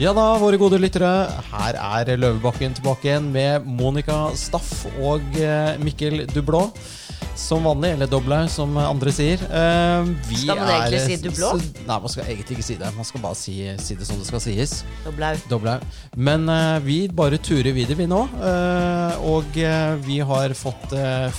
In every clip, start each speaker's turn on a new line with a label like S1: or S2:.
S1: Ja da, våre gode lyttere. Her er Løvebakken tilbake igjen med Monica Staff og eh, Mikkel Dublå. Som vanlig, eller dobla, som andre sier. Uh, vi
S2: Skal man egentlig
S1: er-
S2: si Dublå?
S1: Nei, man skal egentlig ikke si det. Man skal bare si, si det som det skal sies.
S2: Doblau.
S1: Men uh, vi bare turer videre, vi nå. Uh, og vi har fått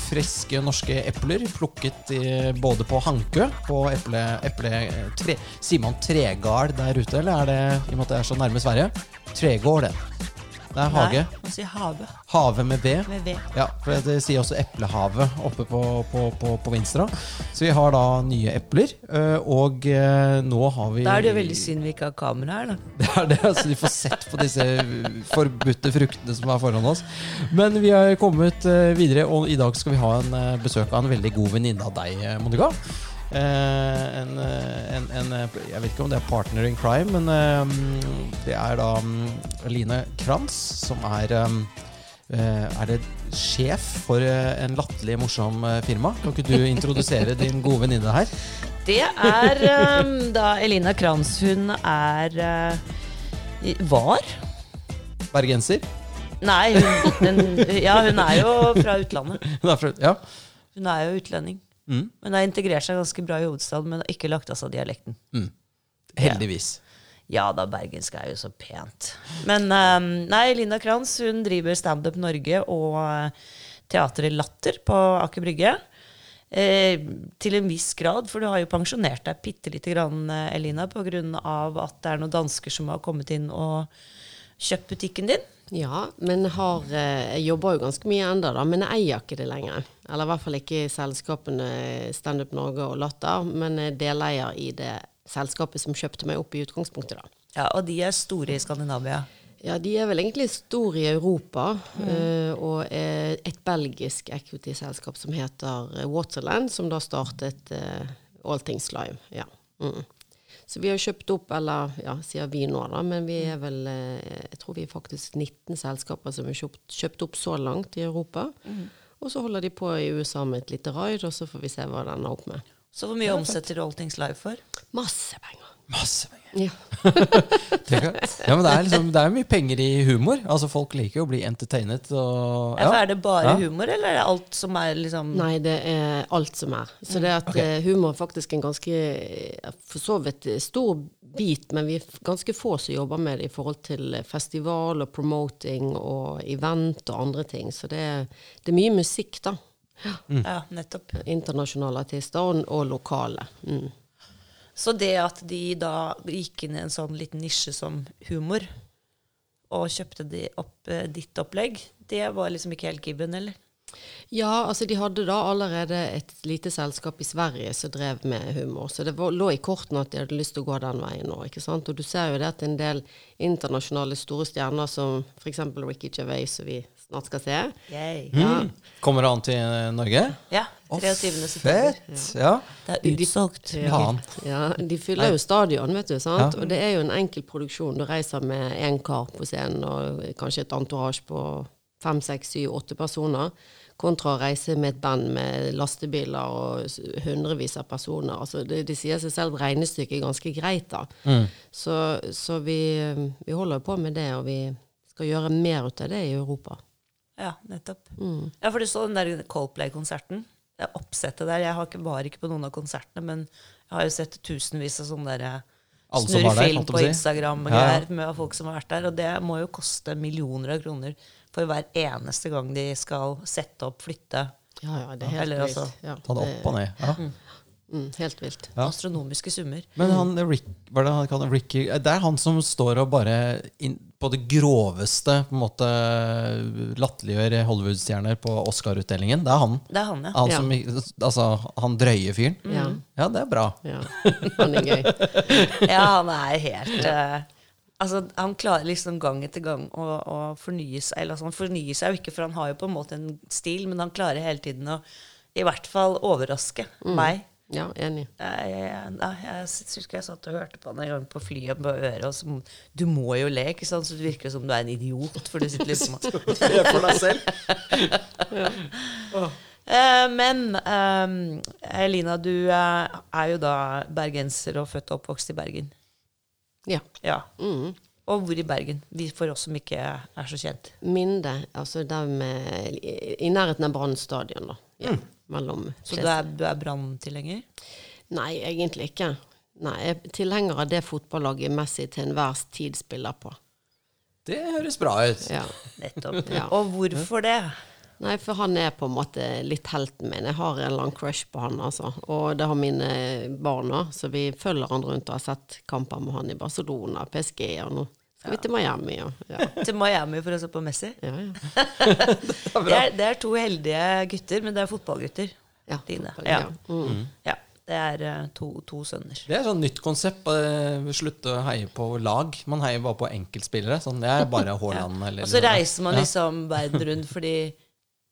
S1: friske norske epler plukket i, både på Hankø, på eple... eple tre, sier man tregard der ute, eller er det i og med at det er så nærme Sverige? Tregård, det. Det er hage.
S2: Nei, man sier have
S1: Have med V.
S2: med v.
S1: Ja, for det sier også Eplehavet oppe på, på, på, på Vinstra. Så vi har da nye epler, eh, og eh, nå har vi
S2: Da er det veldig synd vi ikke har kamera her, da.
S1: det er det, altså vi får sett på disse forbudte fruktene som er foran oss. Men vi har kommet eh, videre, og i dag skal vi ha en besøk av en veldig god venninne av deg, Monica. Eh, en, eh, en, en, eh, jeg vet ikke om det er partner in crime, men det er da mm, Line Kranz, som er Er det sjef for en latterlig morsom firma? Kan ikke du introdusere din gode venninne her?
S2: Det er da Elina Kranz. Hun er Var?
S1: Bergenser?
S2: Nei, hun, den, ja, hun er jo fra utlandet.
S1: Hun er fra- Ja.
S2: Hun er jo utlending.
S1: Mm.
S2: Men har integrert seg ganske bra i hovedstaden, men har ikke lagt av seg dialekten.
S1: Heldigvis.
S2: Ja da, bergensk er jo så pent. Men um, nei, Linda Kranz hun driver Standup Norge og uh, Teatret Latter på Aker Brygge. Eh, til en viss grad, for du har jo pensjonert deg bitte lite grann, eh, Elina, pga. at det er noen dansker som har kommet inn og kjøpt butikken din.
S3: Ja, men har, eh, jeg jobber jo ganske mye enda da, men jeg eier ikke det lenger. Eller i hvert fall ikke i selskapene Standup Norge og Latter, men er deleier i det selskapet som kjøpte meg opp i utgangspunktet da.
S2: Ja, Og de er store i Skandinavia.
S3: Ja, de er vel egentlig store i Europa, Mm. og er et belgisk equity-selskap som heter eh, Waterland, som da startet All Things Live. Ja. Mm. Så vi har kjøpt opp, eller ja, sier vi nå, da, men vi er vel eh, Jeg tror vi er faktisk 19 selskaper som har kjøpt, kjøpt opp så langt i Europa. Og så holder de på i USA med et lite raid, og så får vi se hva den ender opp med.
S2: Så hvor mye omsetter All Things Live for?
S3: Masse penger.
S1: Masse penger.
S3: Ja.
S1: Ja, men det er, liksom, det er mye penger i humor. Altså Folk liker jo å bli entertainet. Og,
S2: Ja, for Er det bare
S1: Ja.
S2: humor, eller er det alt som er liksom
S3: Nei, det er alt som er. Så det at
S1: okay.
S3: eh, humor er faktisk en ganske eh, for så vidt stor bit, men vi er ganske få som jobber med det i forhold til eh, festival og promoting og event og andre ting. Så det er, det er mye musikk, da.
S2: Ja, nettopp.
S3: Internasjonale artister og, og lokale. Mm.
S2: Så det at de da gikk inn i en sånn liten nisje som humor, og kjøpte de opp, eh, ditt opplegg, det var liksom ikke helt gibben, eller?
S3: Ja, altså de hadde da allerede et lite selskap i Sverige som drev med humor, så det var, lå i kortene at de hadde lyst til å gå den veien nå. ikke sant? Og du ser jo det at en del internasjonale store stjerner som f.eks. Ricky Gervais, som vi snart skal se ja.
S1: mm. Kommer han til eh, Norge?
S2: Ja. 23. september.
S1: Fett! Ja.
S2: Det er utsolgt.
S1: Faen.
S3: ja, De fyller jo stadion, vet du. sant?
S1: Ja.
S3: Og det er jo en enkel produksjon. Du reiser med én kar på scenen og kanskje et entourage på fem, seks, syv, åtte personer. Kontra å reise med et band med lastebiler og hundrevis av personer. Altså, det, det sier seg selv at regnestykket er ganske greit, da. Så, så vi, vi holder på med det, og vi skal gjøre mer ut av det i Europa.
S2: Ja, nettopp. Ja, for du så den der Coldplay-konserten. Det oppsettet der. Jeg har ikke, var ikke på noen av konsertene, men jeg har jo sett tusenvis av sånne der eh, snurrefilm på. Instagram og
S1: Ja, ja.
S2: med folk som har vært der. Og det må jo koste millioner av kroner for hver eneste gang de skal sette opp, flytte.
S3: Ja, ja, det er helt
S2: Eller
S3: vilt.
S2: altså,
S3: Ja,
S1: Ta det opp og ned. Ja.
S3: Mm, helt vilt.
S1: Ja.
S2: Astronomiske summer.
S1: Men han Rick, hva er det han kaller Ricky Det er han som står og bare in, på det groveste på en måte latterliggjør Hollywood-stjerner på Oscar-utdelingen. Det er han.
S2: Det er han, ja.
S1: Han,
S3: Ja.
S1: som, altså, han drøye fyren.
S3: Ja,
S1: Ja, det er bra.
S3: ja. Han er gøy.
S2: Ja, han er helt eh, Altså, Han klarer liksom gang etter gang å, å fornye seg. Eller altså, han fornyer seg jo ikke, for han har jo på en måte en stil, men han klarer hele tiden å i hvert fall overraske meg.
S3: Ja, enig.
S2: Jeg, jeg, jeg husker jeg satt og hørte på han en gang på flyet på øret. Og så, du må jo le, ikke sant? så det virker som du er en idiot. For du sitter liksom og
S1: for deg selv.
S2: Eh, Men eh, Elina, du eh, er jo da bergenser og født og oppvokst i Bergen.
S3: Ja.
S2: Ja.
S3: Mm.
S2: Og hvor i Bergen? For oss som ikke er så kjent.
S3: Minde, altså der med i, nærheten av Brann stadion, da. Ja, mellom
S2: Så du er, du er Brann-tilhenger?
S3: Nei, egentlig ikke. Nei, jeg er tilhenger av det fotballaget Messi til enhver tid spiller på.
S1: Det høres bra ut.
S3: Ja.
S2: Nettopp.
S3: Ja.
S2: Og hvorfor det?
S3: Nei, for han er på en måte litt helten min. Jeg har en lang crush på han, altså. Og det har mine barn òg, så vi følger han rundt og har sett kamper med han i Barcelona, PSG, og nå skal vi til Miami. Ja. ja.
S2: Til Miami for å se på Messi?
S3: Ja, ja.
S2: Det er, det er to heldige gutter, men det er fotballgutter.
S3: ja.
S2: Dine.
S3: fotball,
S2: Ja.
S3: ja. Mm.
S2: Ja. Det er eh, to, to sønner.
S1: Det er sånn nytt konsept. Slutte å heie på lag. Man heier bare på enkeltspillere. Sånn, det er bare Haaland eller
S2: Og så reiser man
S1: Ja.
S2: liksom verden rundt fordi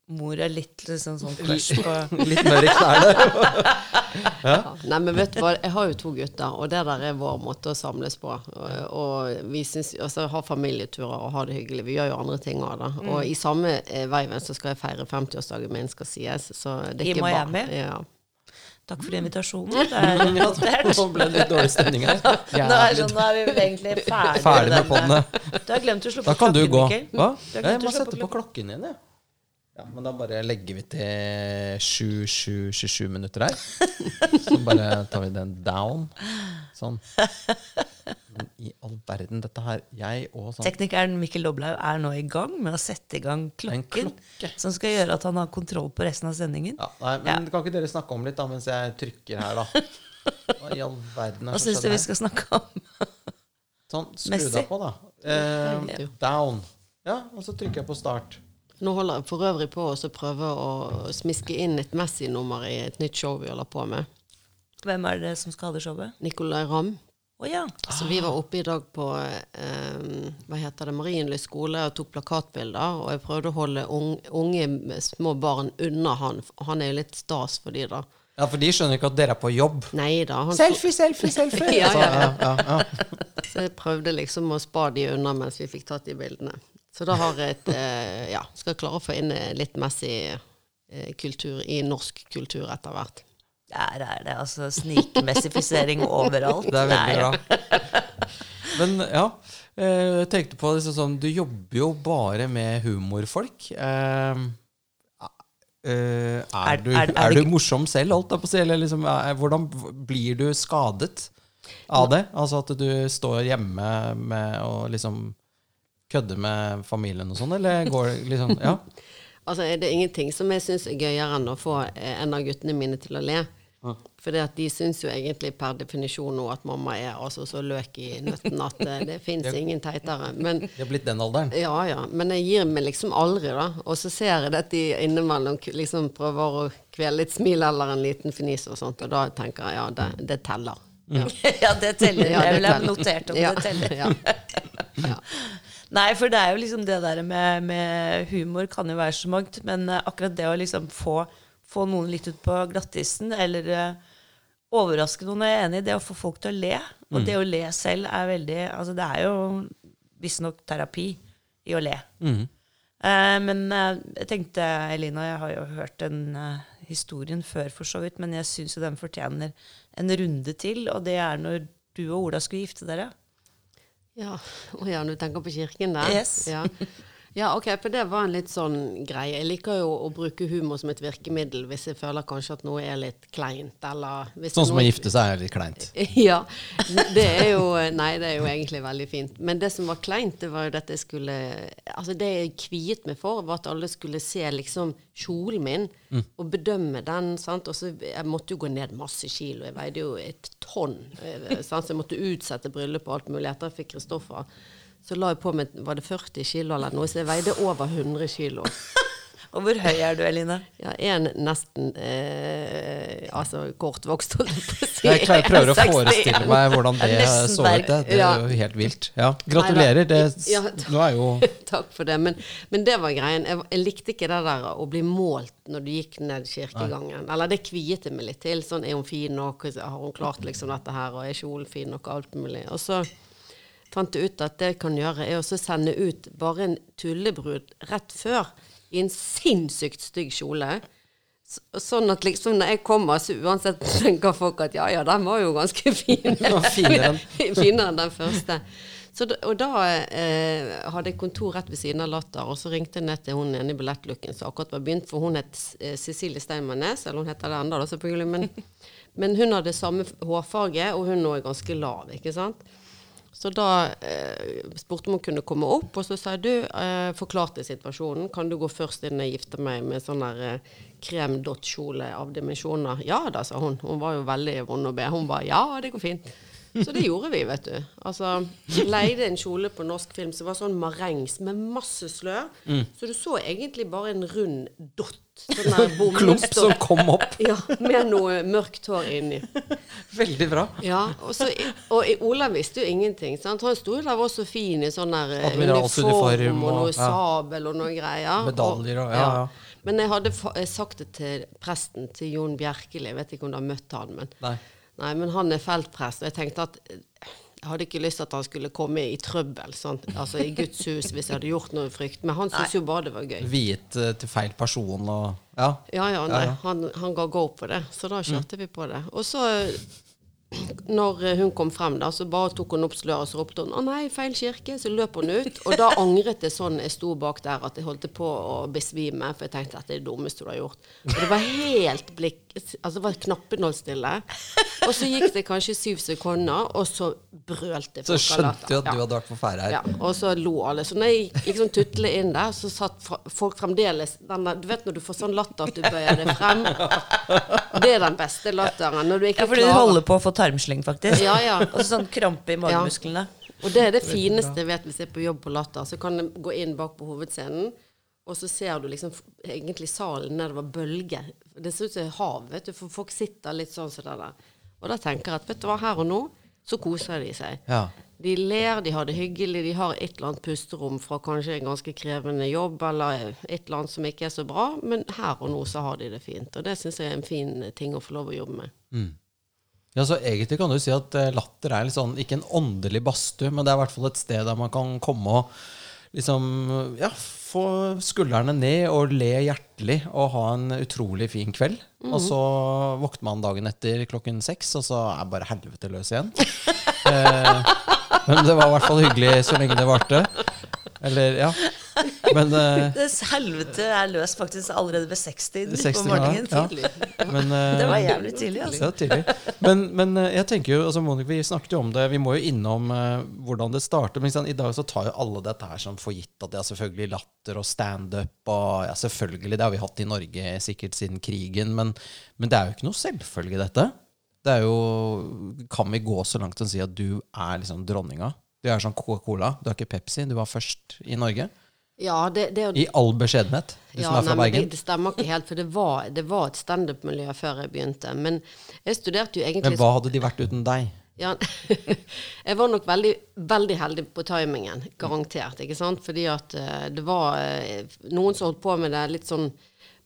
S2: mor er litt liksom sånn crush på
S1: Litt mer i knærne.
S3: Ja. Nei, men vet du hva, jeg har jo to gutter, og det der er vår måte å samles på. Og, og vi syns altså, har familieturer og har det hyggelig. Vi gjør jo andre ting òg, da. Og i samme eh, veiven så skal jeg feire 50-årsdagen min, skal sies. Så det er
S2: I
S3: ikke
S2: Miami?
S3: Bare, ja.
S2: Takk for invitasjonen. Det er notert.
S1: Nå ble det litt dårlig stemning her.
S2: Nå er, sånn, nå er vi egentlig ferdig,
S1: ferdig med podene.
S2: Du har glemt å slå på klokken.
S1: Da kan du gå. Hva?
S2: Du
S1: Ja, jeg må sette på klokken igjen, jeg. Ja, men da bare legger vi til 7-7-27 minutter her. Så bare tar vi den down. Sånn. Men i all verden, dette her Jeg og sånn
S2: Teknikeren Mikkel Doblaug er nå i gang med å sette i gang klokken, Klokke. som skal gjøre at han har kontroll på resten av sendingen.
S1: ja, Nei, men kan ikke dere snakke om litt da mens jeg trykker her, da? Hva i all verden er
S2: Hva syns du vi skal snakke om?
S1: Sånn, skru deg på, da. Eh, down. Ja, og så trykker jeg på start.
S3: Nå holder jeg for øvrig på å prøve å smiske inn et Messi-nummer i et nytt show vi holder på med.
S2: Hvem er det som skal ha det showet?
S3: Nicolay Ramm.
S2: Oh, ja.
S3: Så vi var oppe i dag på eh, hva heter det, Marienlyst skole og tok plakatbilder. Og jeg prøvde å holde unge, unge små barn unna han. Han er jo litt stas for de da.
S1: Ja, for de skjønner ikke at dere er på jobb.
S3: Nei da. Han
S1: Selfie, selfie, selfie!
S3: Ja, ja, ja.
S1: ja, ja.
S3: Så jeg prøvde liksom å spa de unna mens vi fikk tatt de bildene. Så da har jeg et eh, Ja, skal klare å få inn litt litt Messi-kultur i norsk kultur etter hvert.
S2: Der er det altså snikmessifisering overalt.
S1: Det er veldig bra. Men ja, eh, jeg tenkte på det sånn Du jobber jo bare med humorfolk. Eh, eh, er,
S2: Er-
S1: du,
S2: er-
S1: er,
S2: er
S1: du morsom selv, holdt jeg på å si? Eller liksom, hvordan blir du skadet av det? Altså at du står hjemme med å liksom kødde med familien og sånn, eller går det liksom Ja.
S3: Altså, er det ingenting som jeg syns er gøyere enn å få eh, en av guttene mine til å le. For de syns jo egentlig per definisjon nå at mamma er altså så løk i nøtten at eh, det fins ingen teitere. Men
S1: De har blitt den alderen.
S3: ja, ja. Men jeg gir meg liksom aldri, da. Og så ser jeg at de innimellom liksom prøver å kvele litt smil eller en liten fnis og sånt, og da tenker jeg ja, det, det teller. Ja.
S2: ja, det teller.
S3: Ja,
S2: Jeg
S3: det
S2: ville ha notert om
S3: Ja,
S2: det teller.
S3: ja.
S2: Nei, for det er jo liksom det der med, med humor kan jo være så mangt, men eh, akkurat det å liksom få, få noen litt ut på glattisen, eller uh, overraske noen, er jeg enig i. Det å få folk til å le, og det å le selv er veldig Altså, det er jo visstnok terapi i å le.
S1: Mm.
S2: Uh, men uh, jeg tenkte, Elina, jeg har jo hørt den historien før for så vidt, men jeg syns jo den fortjener en runde til, og det er når du og Ola skulle gifte dere.
S3: Ja. Å ja, du tenker på kirken der?
S2: Yes.
S3: Ja. ja, ok, for det var en litt sånn greie. Jeg liker jo å bruke humor som et virkemiddel hvis jeg føler kanskje at noe er litt kleint, eller
S1: Sånn som
S3: noe...
S1: å gifte seg er litt kleint.
S3: Ja. Det er jo Nei, det er jo egentlig veldig fint. Men det som var kleint, det var jo at jeg skulle Altså, det jeg kviet meg for, var at alle skulle se liksom kjolen min og bedømme den. sant? Og så Jeg måtte jo gå ned masse kilo. Jeg veide jo et tonn. eh, sant? Så jeg måtte utsette bryllupet og alt mulig etter jeg fikk Kristoffer. Så la jeg på meg var det 40 kilo eller noe, så jeg veide over 100 kilo.
S2: Og hvor høy er du, Eline?
S3: Ja, en nesten eh, Altså kortvokst, holdt jeg på å si.
S1: Jeg klar, prøver å forestille meg hvordan det så ut. Det, det er jo helt vilt. Ja. Gratulerer. Det,
S3: Ja.
S1: nå er jo
S3: Takk for det. Men, men det var greien. Jeg, jeg likte ikke det der å bli målt når du gikk ned kirkegangen. Eller det kviet jeg meg litt til. Sånn, er hun fin nok? Har hun klart liksom dette her? Og er kjolen fin nok? Alt mulig. Og så fant ut at det jeg kan gjøre, er å sende ut bare en tullebrud rett før i en sinnssykt stygg kjole. Så, sånn at liksom når jeg kommer, så uansett tenker folk at ja ja, den var jo ganske fin.
S1: finere enn-
S3: finere enn den første. Så og da eh, hadde jeg kontor rett ved siden av Latter, og så ringte jeg ned til hun ene i ballettlooken som akkurat var begynt, for hun het eh, Cecilie Steinmannes, eller hun heter det da, selvfølgelig, men, men hun hadde samme hårfarge, og hun nå er ganske lav, ikke sant? Så da eh, spurte om hun kunne komme opp, og så sa jeg du, eh, forklarte situasjonen. Kan du gå først inn og gifte meg med sånn der eh, krem-dott-kjole av dimensjoner? Ja da, sa hun. Hun var jo veldig vond å be. Hun ba ja, det går fint. Så det gjorde vi, vet du. Altså, leide en kjole på norsk film som var sånn marengs med masse slør. Så du så egentlig bare en rund dott. Sånn
S1: Klump som kom opp.
S3: Ja, med noe mørkt hår inni.
S1: Veldig bra.
S3: Ja, og, så, og Olav Ola visste jo ingenting. Sant? Han sto der var så fin i sånn der eh, uniform og noe
S1: ja.
S3: sabel og noe greier.
S1: Medaljer og- ja, ja.
S3: Men jeg hadde fa sagt det til presten, til Jon Bjerkeli. Jeg vet ikke om du har møtt han, men,
S1: Nei.
S3: nei, men han er feltprest. Og jeg tenkte at eh, jeg hadde ikke lyst til at han skulle komme i trøbbel, sant? altså i Guds hus, hvis jeg hadde gjort noe frykt. Men han syntes jo bare det var gøy.
S1: Viet eh, til feil person og Ja.
S3: Ja, ja, nei,
S1: Ja, ja.
S3: Han, han ga go på det, så da kjørte vi på det. Og så, når eh, hun kom frem, da, så bare tok hun opp sløret, og så ropte hun 'Å nei, feil kirke', så løp hun ut. Og da angret det sånn jeg sto bak der at jeg holdt på å besvime, for jeg tenkte at det er det dummeste du har gjort. Og det var helt blikk Altså var knappenålstille. Og så gikk det kanskje syv sekunder, og så brølte folk av
S1: skjønte du at du hadde vært på ferde her.
S3: Ja, og så lo alle. Så når jeg gikk liksom tutle inn der, så satt folk fremdeles den der, Du vet når du får sånn latter at du bøyer deg frem? Det er den beste latteren. Når du ikke
S2: Ja, fordi du holder på å få tarmslyng, faktisk.
S3: Ja, ja.
S2: Og sånn krampe i magemusklene.
S3: Og det er det fineste jeg vet hvis jeg er på jobb på Latter. Så kan jeg gå inn bak på hovedscenen, og så ser du liksom egentlig salen var bølger. Det ser ut som hav, vet du, for folk sitter litt sånn som det der. Og da tenker jeg at vet du hva, her og nå så koser de seg.
S1: Ja.
S3: De ler, de har det hyggelig, de har et eller annet pusterom fra kanskje en ganske krevende jobb, eller et eller annet som ikke er så bra, men her og nå så har de det fint. Og det syns jeg er en fin ting å få lov å jobbe med.
S1: Ja, så Egentlig kan du si at eh, latter er litt sånn, ikke en åndelig badstue, men det er i hvert fall et sted der man kan komme og liksom ja, få skuldrene ned og le hjertelig og ha en utrolig fin kveld. Og så våkner man dagen etter klokken seks, og så er bare helvete løs igjen. eh, men det var i hvert fall hyggelig så lenge det varte. Eller, ja. Men uh,
S2: Det helvete er løst faktisk allerede ved 60 på morgenen.
S1: ja. Men, uh,
S2: Det var jævlig tidlig, altså.
S1: Ja, tidlig. Men, men eh, jeg tenker jo, altså Monica, vi snakket jo om det, vi må jo innom hvordan det starter. Men liksom, i dag så tar jo alle dette her som for gitt at det er selvfølgelig latter og standup ja, selvfølgelig, det har vi hatt i Norge sikkert siden krigen, men, men det er jo ikke noe selvfølge, dette. Det er jo Kan vi gå så langt som å si at du er liksom dronninga? Du er sånn Coca-Cola, du er ikke Pepsi, du var først i Norge.
S3: Ja, det, det,
S1: I all beskjedenhet, du som er fra
S3: nei,
S1: Bergen.
S3: Det, det stemmer ikke helt, for det var, det var et standup-miljø før jeg begynte. Men jeg studerte jo egentlig
S1: Men hva hadde de vært uten deg?
S3: Ja, jeg var nok veldig, veldig heldig på timingen, garantert. ikke sant? Fordi at eh, det var eh, noen som holdt på med det litt sånn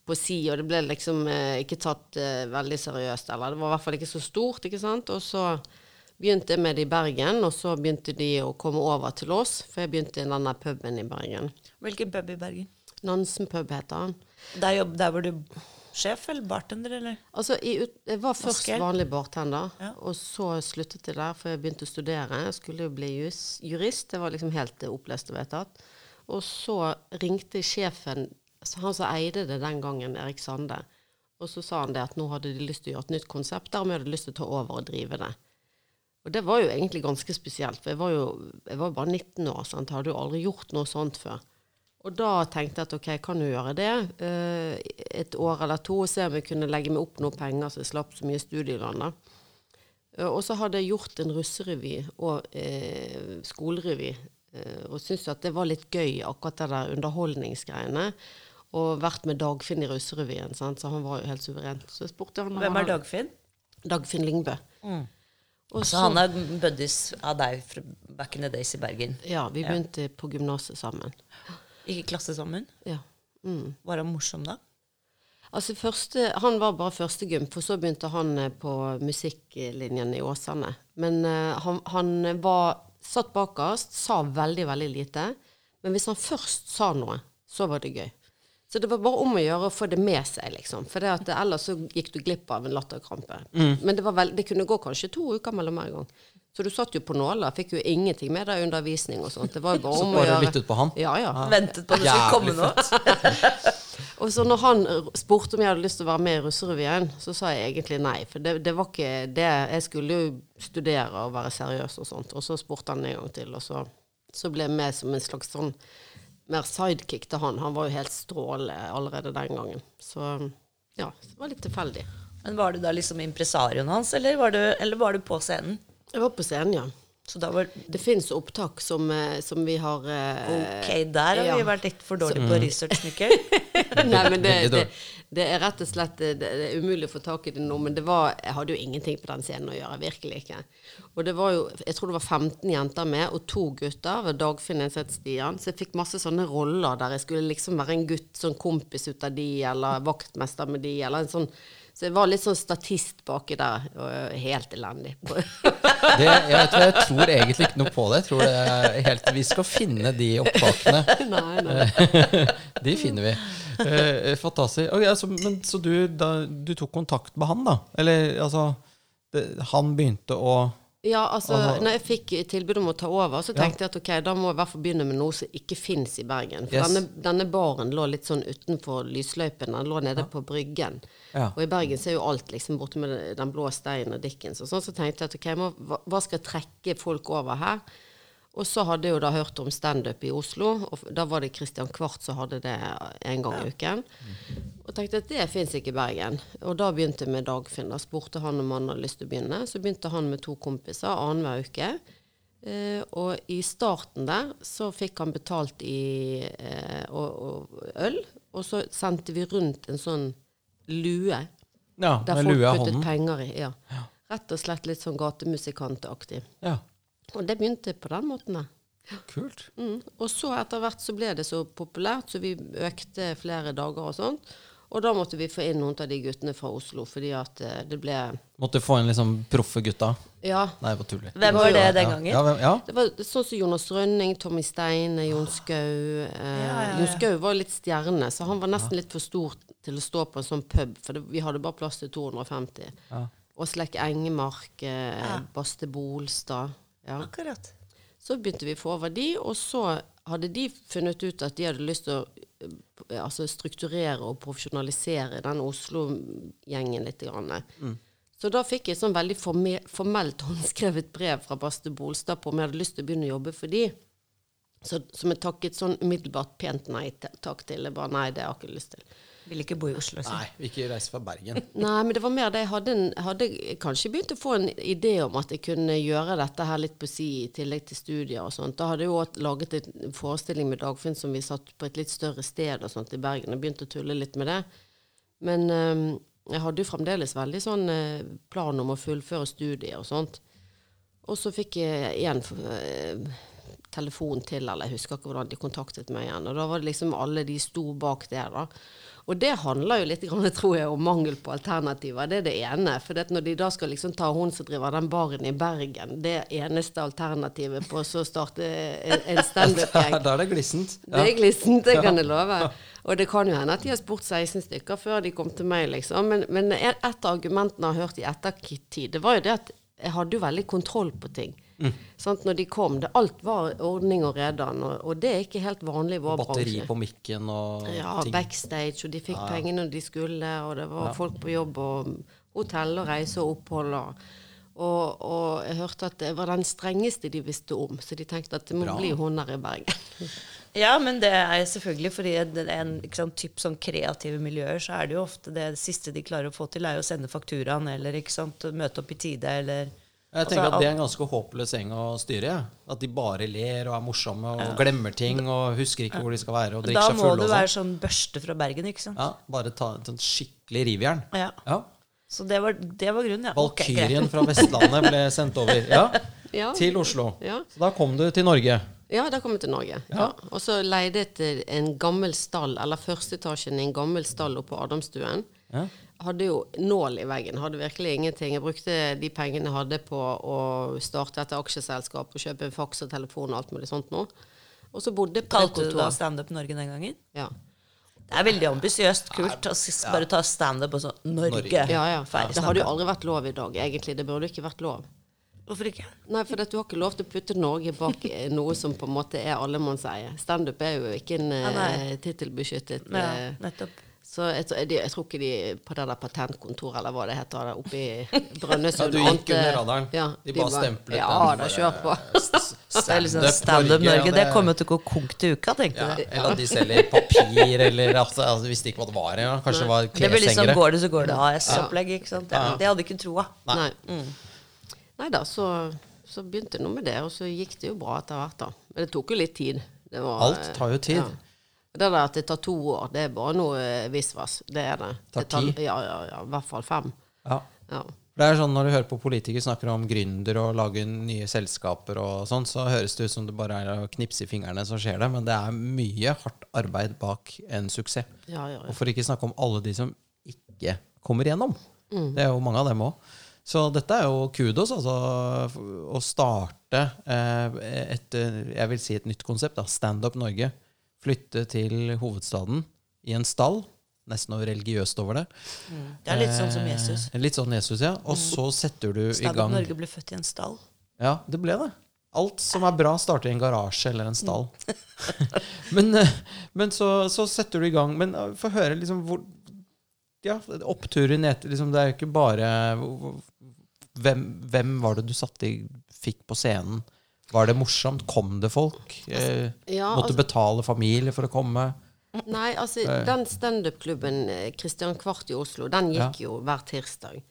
S3: på si, og det ble liksom eh, ikke tatt veldig seriøst. Eller det var i hvert fall ikke så stort, ikke sant. Og så begynte med det i Bergen, og så begynte de å komme over til oss, for jeg begynte i denne puben i Bergen.
S2: Hvilken pub i Bergen?
S3: Nansen pub heter han.
S2: Der, jobb, der var du sjef eller bartender, eller?
S3: Altså, jeg, jeg var først
S2: Vasker.
S3: vanlig bartender,
S2: Ja.
S3: og så sluttet jeg der, for jeg begynte å studere. Jeg skulle jo bli jurist, det var liksom helt opplest og vedtatt. Og så ringte sjefen, altså han som eide det den gangen, Erik Sande, og så sa han det at nå hadde de lyst til å gjøre et nytt konsept, dermed hadde de lyst til å ta over og drive det. Og det var jo egentlig ganske spesielt, for jeg var jo jeg var bare 19 år, sant? jeg hadde jo aldri gjort noe sånt før. Og da tenkte jeg at ok, jeg kan jo gjøre det eh, et år eller to, og se om jeg kunne legge meg opp noe penger så jeg slapp så mye studielån. Eh, og så hadde jeg gjort en russerevy og eh, skolerevy, eh, og syntes at det var litt gøy, akkurat det der underholdningsgreiene. Og vært med Dagfinn i russerevyen, sant? så han var jo helt suveren. Så jeg spurte han
S2: Hvem er Dagfinn?
S3: Dagfinn Lyngbø. Og
S2: Så han er buddies av deg fra back in the days i Bergen.
S3: Ja, vi begynte på gymnaset sammen.
S2: I klasse sammen?
S3: Ja. Mm.
S2: Var han morsom da?
S3: Altså første, Han var bare førstegym, for så begynte han eh, på musikklinjen i Åsane. Men uh, han, han var satt bakerst, sa veldig, veldig lite. Men hvis han først sa noe, så var det gøy. Så det var bare om å gjøre å få det med seg, liksom. For det at det, ellers så gikk du glipp av en latterkrampe. Men det, var vel, det kunne gå kanskje to uker mellom hver gang. Så du satt jo på nåler, fikk jo ingenting med deg undervisning og sånt. Det var jo bare
S1: Så
S3: om å
S1: bare
S3: gjøre.
S1: lyttet på han?
S3: Ja, ja.
S2: Ventet på at det skulle komme
S1: nå.
S2: noe.
S3: Og så når han spurte om jeg hadde lyst til å være med i Russerevyen, så sa jeg egentlig nei. For det, det var ikke det. Jeg skulle jo studere og være seriøs og sånt. Og så spurte han en gang til, og så, så ble jeg med som en slags sånn mer sidekick til han. Han var jo helt strålende allerede den gangen. Så ja, det var litt tilfeldig.
S2: Men var du da liksom impresarioen hans, eller var du, eller var du på scenen?
S3: Jeg var på scenen, ja.
S2: Så da var
S3: Det fins opptak som, eh, som vi har eh,
S2: Ok, der har
S3: ja.
S2: vi vært litt for dårlige på research, Mikkel.
S3: Nei, men det, det, det er rett og slett det, det er umulig å få tak i det nå. Men det var, jeg hadde jo ingenting på den scenen å gjøre. Virkelig ikke. Og det var jo, jeg tror det var 15 jenter med, og to gutter. ved Dagfinn Enseth Stian. Så jeg fikk masse sånne roller der jeg skulle liksom være en gutt, sånn kompis ut av de, eller vaktmester med de, eller en sånn Så jeg var litt sånn statist baki der. Og helt elendig.
S1: Det, jeg, vet, jeg tror egentlig ikke noe på det. Tror helt, Vi skal finne de opptakene.
S3: nei, nei.
S1: De finner vi. Eh, fantastisk. Okay, altså, men, så du, da, du tok kontakt med han, da? Eller altså det, Han begynte å
S3: Ja, altså,
S1: Aha.
S3: når jeg fikk tilbud om å ta over, så
S1: Ja.
S3: tenkte jeg at ok, da må jeg i hvert fall begynne med noe som ikke fins i Bergen. For
S1: Yes.
S3: denne, denne baren lå litt sånn utenfor lysløypen. Den lå nede på Bryggen.
S1: Ja.
S3: Og i Bergen så er jo alt liksom borte med den blå steinen og Dickens og sånn. Så tenkte jeg at ok, må, hva, hva skal trekke folk over her? Og så hadde jeg jo da hørt om standup i Oslo, og da var det Christian Kvart som hadde det en gang i uken. Og tenkte at det fins ikke i Bergen. Og da begynte jeg med Dagfinn. Da spurte han om han hadde lyst til å begynne. Så begynte han med to kompiser annenhver uke. Eh, og i starten der så fikk han betalt i eh, og, og øl, og så sendte vi rundt en sånn lue
S1: Ja,
S3: der folk
S1: lue
S3: puttet
S1: hånden.
S3: penger i. Ja. Rett og slett litt sånn gatemusikantaktig.
S1: Ja,
S3: Og det begynte på den måten. da.
S1: kult.
S3: Mm. Og så etter hvert så ble det så populært, så vi økte flere dager og sånt. Og da måtte vi få inn noen av de guttene fra Oslo, fordi at eh, det ble
S1: Måtte få inn liksom proffe gutta.
S3: Ja.
S1: Nei, jeg bare tuller.
S2: Hvem var det den gangen?
S1: Ja, hvem, ja.
S3: Det var sånn som Jonas Rønning, Tommy Steine, Jon Skau. Eh,
S2: Ja, ja, ja.
S3: Jon Skau var litt stjerne, så han var nesten litt for stor til å stå på en sånn pub, for det, vi hadde bare plass til 250.
S1: Ja.
S3: Åslek Engemark, eh,
S2: Ja.
S3: Baste Bolstad. Ja.
S2: Akkurat.
S3: Så begynte vi å få over de, og så hadde de funnet ut at de hadde lyst til å eh, altså strukturere og profesjonalisere den Oslo-gjengen litt. Grann. Så da fikk jeg et sånn veldig forme formelt håndskrevet brev fra Baste Bolstad på om jeg hadde lyst til å begynne å jobbe for de. Så, som jeg takket sånn umiddelbart pent nei takk til. Jeg bare nei, det har jeg ikke lyst til.
S2: Vil ikke bo i Oslo. Så.
S1: Nei, vil ikke reise fra Bergen.
S3: Nei, men det var mer det jeg hadde, en, hadde kanskje begynt å få en idé om at jeg kunne gjøre dette her litt på si i tillegg til studier og sånt. Da hadde jeg jo også laget en forestilling med Dagfinn som vi satt på et litt større sted og sånt i Bergen, og begynt å tulle litt med det. Men øhm, jeg hadde jo fremdeles veldig sånn øh, plan om å fullføre studier og sånt. Og så fikk jeg igjen øh, telefon til, eller jeg husker ikke hvordan de kontaktet meg igjen. Og da var det liksom alle de sto bak der, da. Og det handler jo litt, grann, tror jeg, om mangel på alternativer. Det er det ene. For det når de da skal liksom ta hun som driver den baren i Bergen, det eneste alternativet på å så starte en en standup-gjeng
S1: Da er det glissent.
S3: det er glissent, det kan jeg love. Og det kan jo hende at de har spurt 16 stykker før de kom til meg, liksom. Men, men et av argumentene jeg har hørt i ettertid, det var jo det at jeg hadde jo veldig kontroll på ting. Sant? Når de kom, det, alt var ordning og redan, og, og det er ikke helt vanlig i vår
S1: Batteri
S3: bransje.
S1: på mikken og
S3: Ja,
S1: ting.
S3: backstage, og de fikk pengene når de skulle, og det var folk på jobb, og hotell og reise og opphold. Og, og, og jeg hørte at det var den strengeste de visste om, så de tenkte at det må
S1: Bra.
S3: bli hun her i Bergen.
S2: Ja, men det er selvfølgelig fordi det er en ikke sant, typ sånn kreative miljøer, så er det jo ofte det siste de klarer å få til, er jo å sende fakturaen, eller ikke sant, møte opp i tide, eller
S1: Jeg tenker
S2: Altså,
S1: at Det er en ganske håpløs gjeng å styre. ja. At de bare ler og er morsomme og glemmer ting og husker ikke hvor de skal være. og drikker seg fulle.
S2: Da
S1: må du
S2: være
S1: sånn.
S2: sånn børste fra Bergen, ikke sant?
S1: Ja, bare ta et skikkelig rivjern.
S2: Ja.
S1: Ja.
S2: Så det var, det var grunnen, ja.
S1: Valkyrien okay, fra Vestlandet ble sendt over ja,
S3: Ja.
S1: til Oslo.
S3: Ja.
S1: Så da kom du til Norge.
S3: Ja, da kom jeg til Norge. Ja. Og så leide jeg til en gammel stall, eller førsteetasjen i en gammel stall oppe på Adamstuen.
S1: Ja.
S3: Hadde jo nål i veggen, hadde virkelig ingenting. Jeg brukte de pengene jeg hadde på å starte et aksjeselskap og kjøpe en faks og telefon og alt mulig sånt noe. Og så bodde jeg på
S2: Kalte du da. Standup Norge den gangen?
S3: Ja.
S2: Det er veldig ambisiøst kult å bare ta standup og sånn Norge.
S1: Norge.
S3: Ja, ja. Det hadde jo aldri vært lov i dag, egentlig. Det burde ikke vært lov.
S2: Hvorfor ikke?
S3: Nei, for at du har ikke lov til å putte Norge bak eh, noe som på en måte er allemannseie. Standup er jo ikke en
S2: Ja,
S3: uh, tittelbeskyttet
S2: Ja,
S3: eh,
S2: nettopp.
S3: Så jeg, tror- jeg tror ikke de på det der patentkontoret, eller hva det heter, der oppe i Brønnøysund
S1: Ja, du gikk under radaren.
S3: Ja,
S1: De bare stemplet
S3: Ja
S1: den,
S3: da,
S1: bare-
S3: kjør på.
S2: Liksom
S1: Standup
S2: Standup
S1: Norge,
S2: Norge.
S1: ja,
S2: Det kommer til å gå konk til uka, tenkte
S1: ja,
S2: du.
S1: Eller at de selger papir, eller at altså, Visste ikke hva det var engang. Kanskje det var
S2: Det blir liksom går det, så går det. AS-opplegg, ikke sant. Ja,
S1: Ja.
S2: det hadde ikke troa.
S1: Nei.
S3: Nei. Nei da, så, så begynte det noe med det, og så gikk det jo bra etter hvert, da. Men det tok jo litt tid. Det var,
S1: Alt tar jo tid.
S3: Ja. Det der at det tar to år, det er bare noe eh, visvas. Det er det.
S1: Tar
S3: det tar,
S1: ti?
S3: Ja, ja, ja. I hvert fall fem.
S1: Ja.
S3: Ja.
S1: Det er sånn Når du hører på politikere snakker om gründer og lage nye selskaper, og sånn, så høres det ut som det bare er å knipse i fingrene, så skjer det. Men det er mye hardt arbeid bak en suksess.
S3: Ja, ja, ja.
S1: Og for ikke snakke om alle de som ikke kommer igjennom.
S3: Mm.
S1: Det er jo mange av dem òg. Så dette er jo kudos, altså. Å starte eh, et eh, jeg vil si et nytt konsept. da, Standup Norge. Flytte til hovedstaden i en stall. Nesten noe religiøst over det.
S2: Det er litt sånn som Jesus.
S1: Eh, litt sånn Jesus, ja. Og så setter du i
S2: Standup
S1: gang
S2: Norge ble født i en stall.
S1: Ja, det ble det. Alt som er bra, starter i en garasje eller en stall. men eh, men så, så setter du i gang. Men eh, få høre liksom hvor Ja, oppturer ned liksom, Det er jo ikke bare hvem, hvem var det du satte i, fikk på scenen? Var det morsomt? Kom det folk? Altså,
S3: Ja,
S1: måtte
S3: altså-
S1: betale familie for å komme?
S3: Nei, altså, den standup-klubben eh, Christian Kvart i Oslo, den gikk jo hver tirsdag.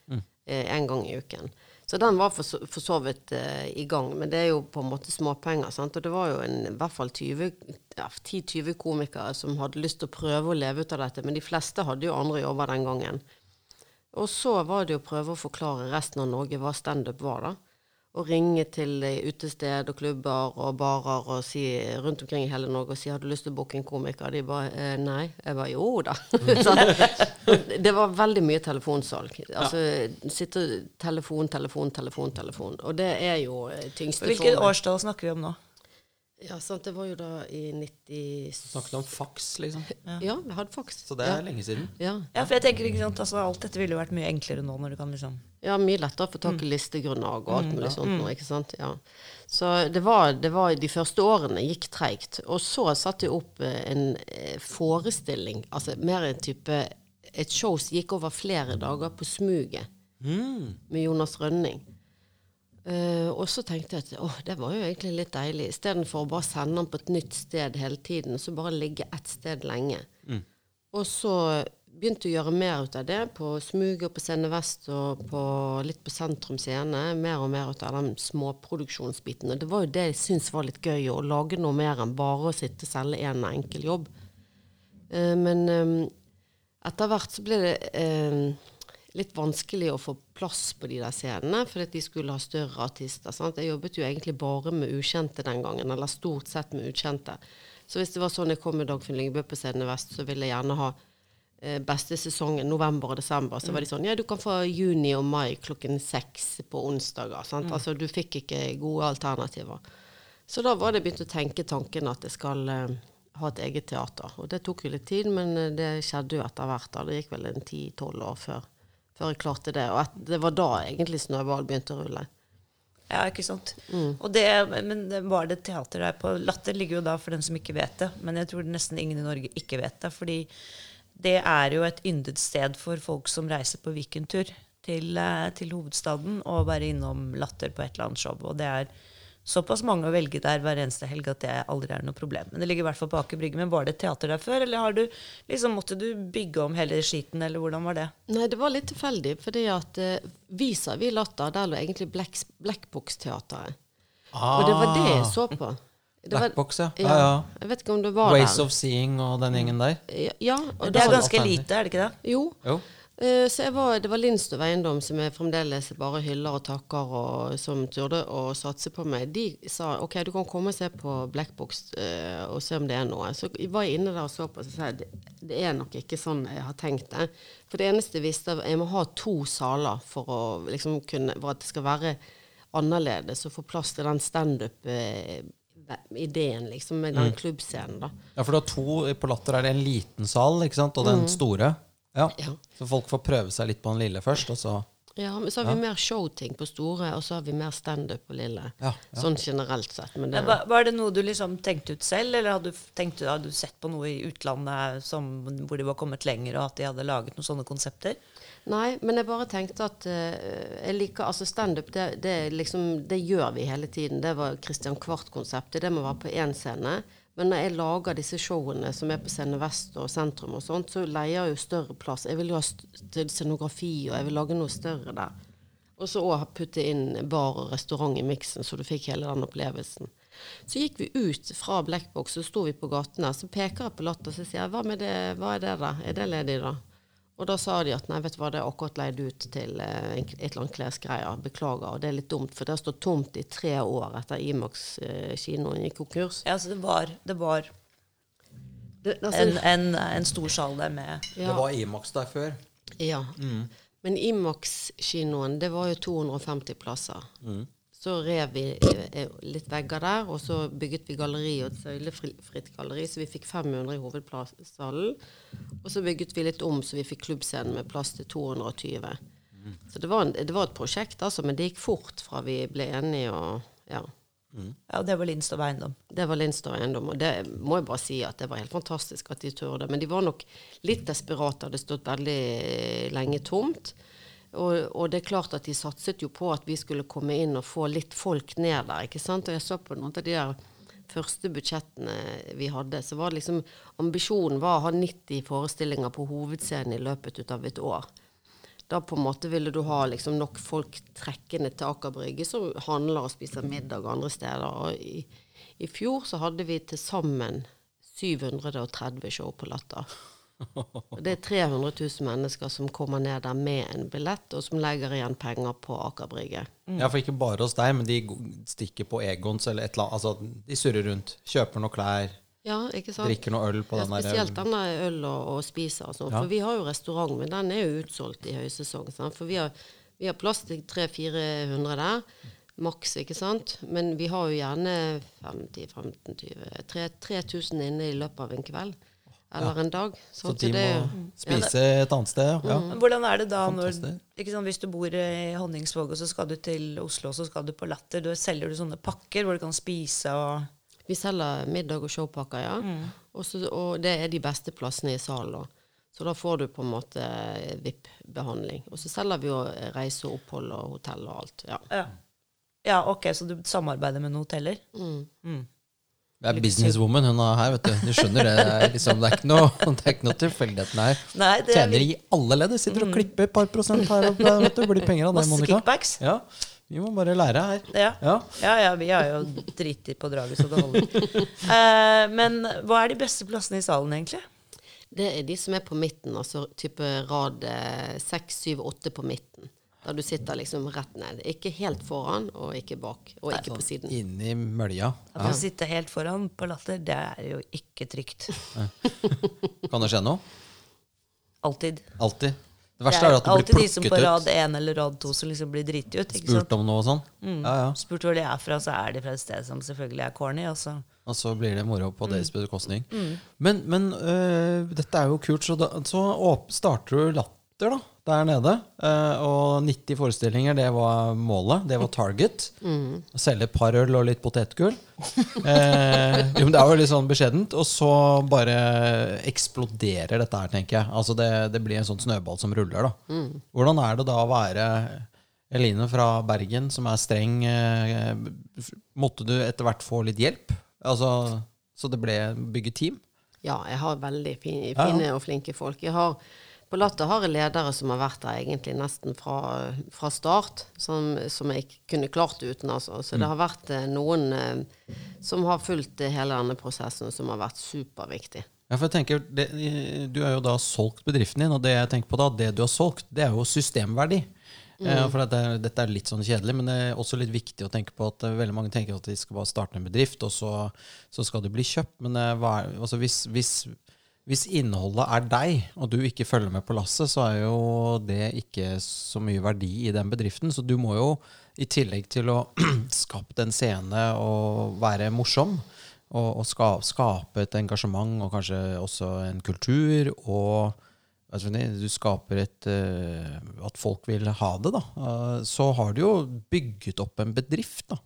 S3: Eh, en gang i uken. Så den var for for så vidt eh, i gang, men det er jo på en måte småpenger. Sant? Og det var jo en, i hvert fall 20 ja, 10-20 komikere som hadde lyst til å prøve å leve ut av dette, men de fleste hadde jo andre jobber den gangen. Og så var det jo å prøve å forklare resten av Norge hva standup var, da. Og ringe til utested og klubber og barer og si rundt omkring i hele Norge og si 'har du lyst til å booke en komiker?' De bare eh, 'nei'. Jeg bare 'jo da'. Så det var veldig mye telefonsalg. Altså sitte telefon, telefon, telefon, telefon. Og det er jo eh, tyngste
S2: Hvilket årstall snakker vi om nå?
S3: Ja, sant. Det var jo da i 90...
S1: Snakket om faks, liksom.
S3: Ja, vi hadde faks.
S1: Så det er lenge siden.
S3: Ja.
S2: Ja, for jeg tenker ikke sant, altså, Alt dette ville jo vært mye enklere nå når du kan liksom
S3: Ja, mye lettere å få tak i listegrunnlag og alt mulig sånt nå, ikke sant. Ja. Så det var, det var De første årene gikk treigt. Og så satte jeg opp eh, en eh, forestilling, altså mer en type Et show som gikk over flere dager på smuget med Jonas Rønning. Eh, og så tenkte jeg at åh, det var jo egentlig litt deilig. Istedenfor å bare sende den på et nytt sted hele tiden, så bare ligge ett sted lenge. Og så begynte å gjøre mer ut av det på Smuget og på Scene Vest og på, litt på Sentrum Scene. Mer og mer ut av den småproduksjonsbiten. Og det var jo det jeg syntes var litt gøy, å lage noe mer enn bare å sitte og selge én enkel jobb. Uh, men um, etter hvert så ble det eh, litt vanskelig å få plass på de der scenene, fordi de skulle ha større artister. Sant? Jeg jobbet jo egentlig bare med ukjente den gangen, eller stort sett med ukjente. Så hvis det var sånn jeg kom med Dagfinn Lyngbø på Scene Vest, så ville jeg gjerne ha eh, beste sesongen, november og desember. Så var de sånn Ja, du kan få juni og mai klokken seks på onsdager. Sant? Altså, du fikk ikke gode alternativer. Så da var det begynt å tenke tanken at jeg skal eh, ha et eget teater. Og det tok jo litt tid, men eh, det skjedde jo etter hvert. da. Det gikk vel en ti-tolv år før, før jeg klarte det. Og at det var da egentlig snøball begynte å rulle.
S2: Ja, ikke sant. Og det, men det var det teater der på Latter ligger jo da for den som ikke vet det. Men jeg tror nesten ingen i Norge ikke vet det. Fordi det er jo et yndet sted for folk som reiser på weekendtur til, eh, til hovedstaden og være innom Latter på et eller annet show. Og det er såpass mange å velge der hver eneste helg at det aldri er noe problem. Men det ligger i hvert fall på Aker Brygge. Men var det teater der før, eller har du, liksom, måtte du bygge om hele skiten, eller hvordan var det?
S3: Nei, det var litt tilfeldig, fordi at uh, Visa vi Latter, der lå egentlig Black, Blackbox-teateret. Og det var det jeg så på.
S1: Blackbox, ja. Ja, ja.
S3: Jeg vet ikke om det var
S1: Ways
S3: der.
S1: of Seeing og den gjengen der.
S3: Ja, ja og
S2: Det er ganske lite, er det ikke det?
S3: Jo.
S1: Jo.
S3: Eh, Så var, det var Lindstøv Eiendom, som jeg fremdeles bare hyller og takker, og som turde å satse på meg. De sa ok, du kan komme og se på Blackbox eh, og se om det er noe. Så jeg var inne der og så på, og så sa jeg det, det er nok ikke sånn jeg har tenkt det. For det eneste jeg visste, jeg må ha to saler for, å, liksom, kunne, for at det skal være annerledes og få plass til den standup-ideen, liksom, med den klubbscenen. da.
S1: Ja, for du har to på Latter er det en liten sal, ikke sant? Og den store. Ja.
S3: Ja.
S1: Så folk får prøve seg litt på den lille først, og så
S3: Ja, men så har vi mer showting på store, og så har vi mer standup på lille.
S1: Ja, ja.
S3: Sånn generelt sett. Men det,
S2: Var, var det noe du liksom tenkte ut selv, eller hadde du, tenkt, hadde du sett på noe i utlandet som, hvor de var kommet lenger, og at de hadde laget noen sånne konsepter?
S3: Nei, men jeg bare tenkte at uh, jeg liker Altså standup, det, det, liksom, det gjør vi hele tiden. Det var Christian Kvart-konseptet. Det må være på én scene. Men når jeg lager disse showene som er på Scene Vest og sentrum og sånt, så leier jeg jo større plass. Jeg vil jo ha til scenografi, og jeg vil lage noe større der. Og så òg putte inn bar og restaurant i miksen, så du fikk hele den opplevelsen. Så gikk vi ut fra Blackbox, så sto vi på gatene. Så peker jeg på Latter, så sier jeg hva, det, hva er det da? Er det ledig, da? Og da sa de at nei, vet du hva, det er akkurat leid ut til eh, et eller annet klesgreier. Beklager. Og det er litt dumt, for det har stått tomt i tre år etter Imax-kinoen gikk konkurs.
S2: Ja, så det var, det var
S3: Det, altså,
S2: en, en, en stor sal der med
S1: Det var Imax der før.
S3: ja. Men Imax-kinoen, det var jo 250 plasser. Så rev vi eh, litt vegger der, og så bygget vi galleri og et søylefritt galleri, så vi fikk 500 i hovedplasssalen. Og så bygget vi litt om, så vi fikk klubbscenen med plass til 220. Så det var, en, det var et prosjekt, altså, men det gikk fort fra vi ble enige og ja.
S2: Ja, det var Lindstov Eiendom.
S3: Det var Lindstad Eiendom, og det må jeg bare si at det var helt fantastisk at de turde. Men de var nok litt desperate, hadde stått veldig lenge tomt. Og, og det er klart at de satset jo på at vi skulle komme inn og få litt folk ned der, ikke sant. Og jeg så på noen av de der første budsjettene vi hadde, så var det liksom Ambisjonen var å ha 90 forestillinger på hovedscenen i løpet av et år. Da på en måte ville du ha liksom nok folk trekkende til Aker Brygge som handler og spiser middag andre steder. Og i, i fjor så hadde vi til sammen 730 show på Latter. Det er 300 000 mennesker som kommer ned der med en billett, og som legger igjen penger på Aker Brygge.
S1: Ja, for ikke bare hos deg, men de stikker på Egons eller et eller annet. Altså, de surrer rundt. Kjøper noe klær,
S3: Ja, ikke sant?
S1: drikker noe øl på
S3: Ja,
S1: den der
S3: spesielt denne øl og, og spiser og sånn.
S1: Ja.
S3: For vi har jo restaurant, men den er jo utsolgt i høysesong. Sant? For vi har, vi har plass til 300-400 der. Maks, ikke sant. Men vi har jo gjerne 50-15-20 3000 inne i løpet av en kveld. Eller en dag.
S1: Så
S3: så
S1: de
S3: det
S1: må spise et annet sted. Ja.
S2: Men hvordan er det da når, sant, hvis du bor i Honningsvåg, og så skal du til Oslo, og så skal du på Latter, da selger du sånne pakker hvor du kan spise og
S3: Vi selger middag og showpakker, ja. Og, Også, og det er de beste plassene i salen. da. Så da får du på en måte VIP-behandling. Og så selger vi jo reise og opphold og hotell og alt. Ja.
S2: Ja. ja, ok, så du samarbeider med noen hoteller?
S3: Mm.
S1: Det er businesswoman hun er her, vet du. Du skjønner det. Er, liksom, det er ikke noe, det er ikke noe tilfeldigheten her.
S2: Nei, det er
S1: Tjener i alle ledd. Sitter og klipper et par prosent her og der, vet du. Blir penger av det, Monica.
S2: kickbacks.
S1: Ja, vi må bare lære her.
S2: Ja.
S1: Ja.
S2: Ja, ja, vi har jo driti på draget, så det holder. Eh, men hva er de beste plassene i salen, egentlig?
S3: Det er de som er på midten, altså type rad eh, seks, syv, åtte på midten. Der du sitter liksom rett ned. Ikke helt foran, og ikke bak. Og ikke på siden.
S1: Inni mølja.
S2: At å sitte helt foran på Latter, det er jo ikke trygt.
S1: Kan det skje noe?
S2: Alltid.
S1: Alltid. Det
S2: Det
S1: verste
S2: er
S1: er at du blir plukket
S2: alltid
S1: blir
S2: de som på rad
S1: ut.
S2: én eller rad to som liksom blir driti ut. ikke
S1: Spurt
S2: sant?
S1: om noe og sånn. Ja, ja.
S2: Spurt hvor de er fra, så er de fra et sted som selvfølgelig er corny. Og så.
S1: Og så blir det moro på
S2: Mm.
S1: deres bekostning. Men, men øh, dette er jo kult, så, da, så åp- starter du Latter da, der nede. øh, og 90 forestillinger, det var målet. Det var target. Å Selge et par øl og litt potetgull. Eh, jo, men det er jo litt sånn beskjedent. Og så bare eksploderer dette her, tenker jeg. Altså det, det blir en sånn snøball som ruller. da. Hvordan er det da å være Eline fra Bergen, som er streng? Eh, måtte du etter hvert få litt hjelp? Altså, så det ble bygge team?
S3: Ja, jeg har veldig fine,
S1: Ja, ja.
S3: og flinke folk. Jeg har, på Latter har jeg ledere som har vært der egentlig nesten fra, fra start, som, som jeg ikke kunne klart uten. Altså. Så
S1: Mm.
S3: det har vært eh, noen eh, som har fulgt hele denne prosessen, som har vært superviktig.
S1: Ja, for jeg tenker, det, Du har jo da solgt bedriften din, og det jeg tenker på da, det du har solgt, det er jo systemverdi. Eh, for dette, dette er litt sånn kjedelig, men det er også litt viktig å tenke på at eh, veldig mange tenker at de skal bare starte en bedrift, og så, så skal de bli kjøpt. Men eh, hva er, altså hvis, hvis, hvis innholdet er deg, og du ikke følger med på lasset, så er jo det ikke så mye verdi i den bedriften. Så du må jo, i tillegg til å skape en scene og være morsom, og, og ska, skape et engasjement og kanskje også en kultur og du skaper et eh, At folk vil ha det, da. Eh, så har du jo bygget opp en bedrift, da.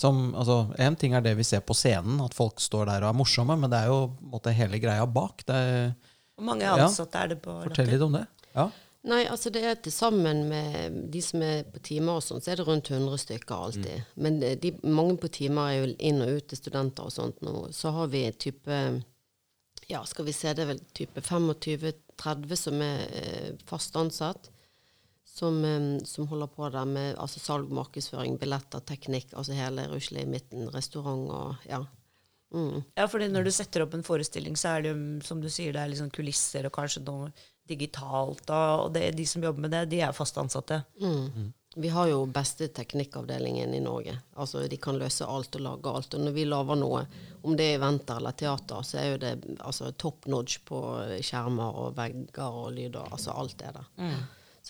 S1: Som, altså, en ting er det vi ser på scenen, at folk står der og er morsomme, men det er jo på en måte, hele greia bak. Det er,
S2: Hvor mange
S1: Ja.
S2: ansatte er det på
S1: fortell litt om det. Ja.
S3: Nei, altså det er til sammen med de som er på timer og sånn, så er det rundt 100 stykker alltid. Men de, de, mange på timer er jo inn og ut til studenter og sånt nå. Så har vi type Ja, skal vi se, det er vel type 25-30 som er eh, fast ansatt. Som, som holder på der med altså salg, markedsføring, billetter, teknikk, altså hele ruslet i midten. Restaurant og ja. Mm.
S2: Ja, fordi når du setter opp en forestilling, så er det jo, som du sier, det er liksom kulisser og kanskje noe digitalt. Og og det, de som jobber med det, de er fast ansatte.
S3: Mm. Vi har jo beste teknikkavdelingen i Norge. Altså De kan løse alt og lage alt. Og når vi lager noe, om det er eventer eller teater, så er jo det altså, top nodge på skjermer og vegger og lyder. Altså alt er der.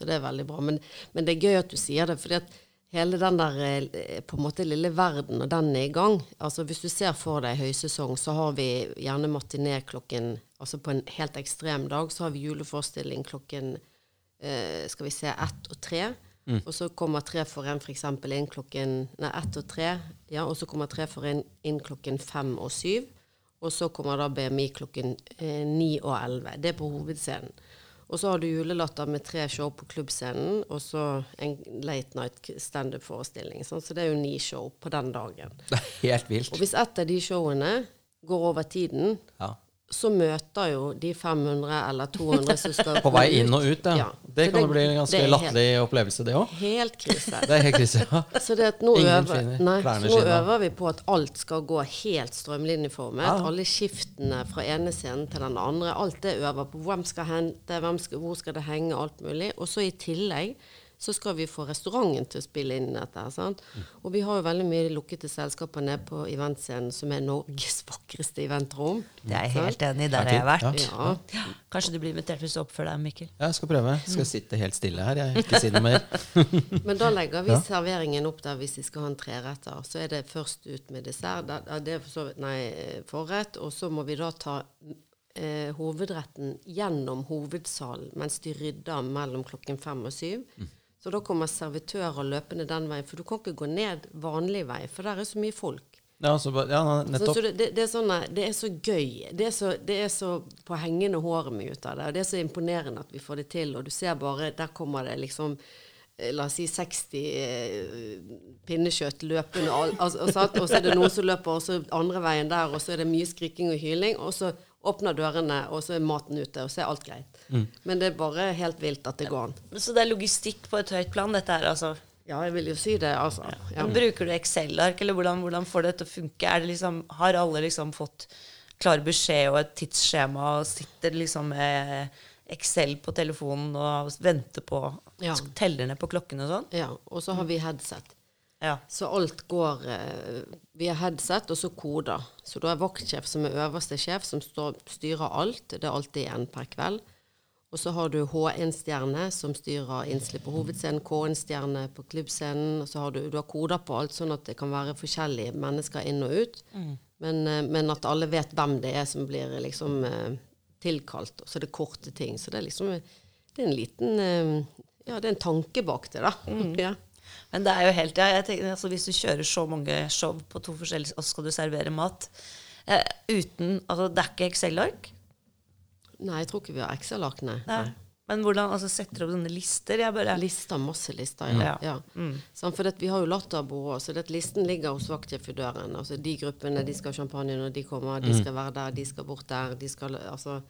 S3: Så det er veldig bra. Men, men det er gøy at du sier det, fordi at hele den der eh, på en måte lille verden, og den er i gang. Altså Hvis du ser for deg høysesong, så har vi gjerne matiné klokken Altså på en helt ekstrem dag så har vi juleforestilling klokken eh, skal vi se, ett og tre. Og så kommer tre for en f.eks. inn klokken Nei, ett og tre. Ja, og så kommer tre for en inn klokken fem og syv. Og så kommer da BMI klokken eh, ni og elleve. Det er på hovedscenen. Og så har du julelatter med tre show på klubbscenen, og så en late night standup-forestilling. Sånn. Så det er jo ni show på den dagen.
S1: Det er helt vilt.
S3: Og hvis ett av de showene går over tiden,
S1: Ja.
S3: Så møter jo de 500 eller 200 som skal
S1: På vei inn og ut, ja.
S3: Ja.
S1: Det kan jo bli en ganske
S3: er
S1: latterlig opplevelse, det òg.
S3: Helt krise.
S1: Det er helt krise. Ja.
S3: Så, det at nå, øver, nei, så nå øver vi på at alt skal gå helt strømlinjeformet.
S1: Ja.
S3: Alle skiftene fra ene scenen til den andre. Alt det øver på. Hvem skal hente, hvem skal, hvor skal det henge, alt mulig. Og så i tillegg så skal vi få restauranten til å spille inn dette. Sant?
S1: Mm.
S3: Og vi har jo veldig mye lukkede selskaper nede på eventscenen, som er Norges vakreste eventrom.
S2: Det er jeg helt enig i.
S1: Er
S2: Der har jeg vært.
S3: Ja.
S2: Ja. Kanskje du blir invitert hvis du oppfører deg, Mikkel.
S1: Ja, Jeg skal prøve. Jeg skal sitte helt stille her. Jeg ikke si noe mer.
S3: Men da legger vi
S1: Ja.
S3: serveringen opp der hvis vi skal ha en treretter. Så er det først ut med dessert. Da- da- Det er for så vidt nei, forrett. Og så må vi da ta eh, hovedretten gjennom hovedsalen mens de rydder mellom klokken fem og syv. Så da kommer servitører løpende den veien. For du kan ikke gå ned vanlig vei, for der er så mye folk.
S1: Ja, så, ja nettopp.
S3: så det, det, det, er sånn, det er så gøy. Det er så, det er så på hengende håret mye ut av det. Og det er så imponerende at vi får det til. Og du ser bare Der kommer det liksom eh, La oss si 60 eh, pinnekjøtt løpende, al- altså, og, og så er det noen som løper også andre veien der, og så er det mye skriking og hyling. Og så åpner dørene, og så er maten ute, og så er alt greit. Men det er bare helt vilt at det går an.
S2: Så det er logistikk på et høyt plan, dette her, altså.
S3: Ja, jeg vil jo si det, altså. Ja.
S2: Men Bruker du Excel-ark, eller hvordan, hvordan får det til å funke? Er det liksom, har alle liksom fått klar beskjed og et tidsskjema, og sitter liksom med Excel på telefonen og venter på
S3: Ja.
S2: Teller ned på klokken og sånn?
S3: ja. Og så har vi headset.
S2: Ja.
S3: Så alt går eh, via headset og så koder. Så du har vaktsjef som er øverste sjef, som står, styrer alt. Det er alltid en per kveld. Og så har du H1-stjerne, som styrer innslipp på hovedscenen, K1-stjerne på klubbscenen. Og så har du, du har koder på alt, sånn at det kan være forskjellige mennesker inn og ut. Men, eh, men at alle vet hvem det er som blir liksom eh, tilkalt. Så er det korte ting. Så det er liksom det er en liten eh, Ja, det er en tanke bak det, da. Ja.
S2: Men det er jo helt ja, tenker, altså, Hvis du kjører så mange show på to forskjellige, og så skal du servere mat eh, uten Altså, det er ikke Excel-ark?
S3: Nei, jeg tror ikke vi har Excel-ark, nei.
S2: Nei. Men hvordan altså, setter du opp sånne lister? Jeg bare,
S3: Lister, masse lister, ja.
S2: Ja.
S3: ja. Sånn, for det, vi har jo latterbord så det, listen ligger hos vaktsjef i døren. Altså, de gruppene de skal ha champagne når de kommer, de skal være der, de skal bort der. de skal, altså?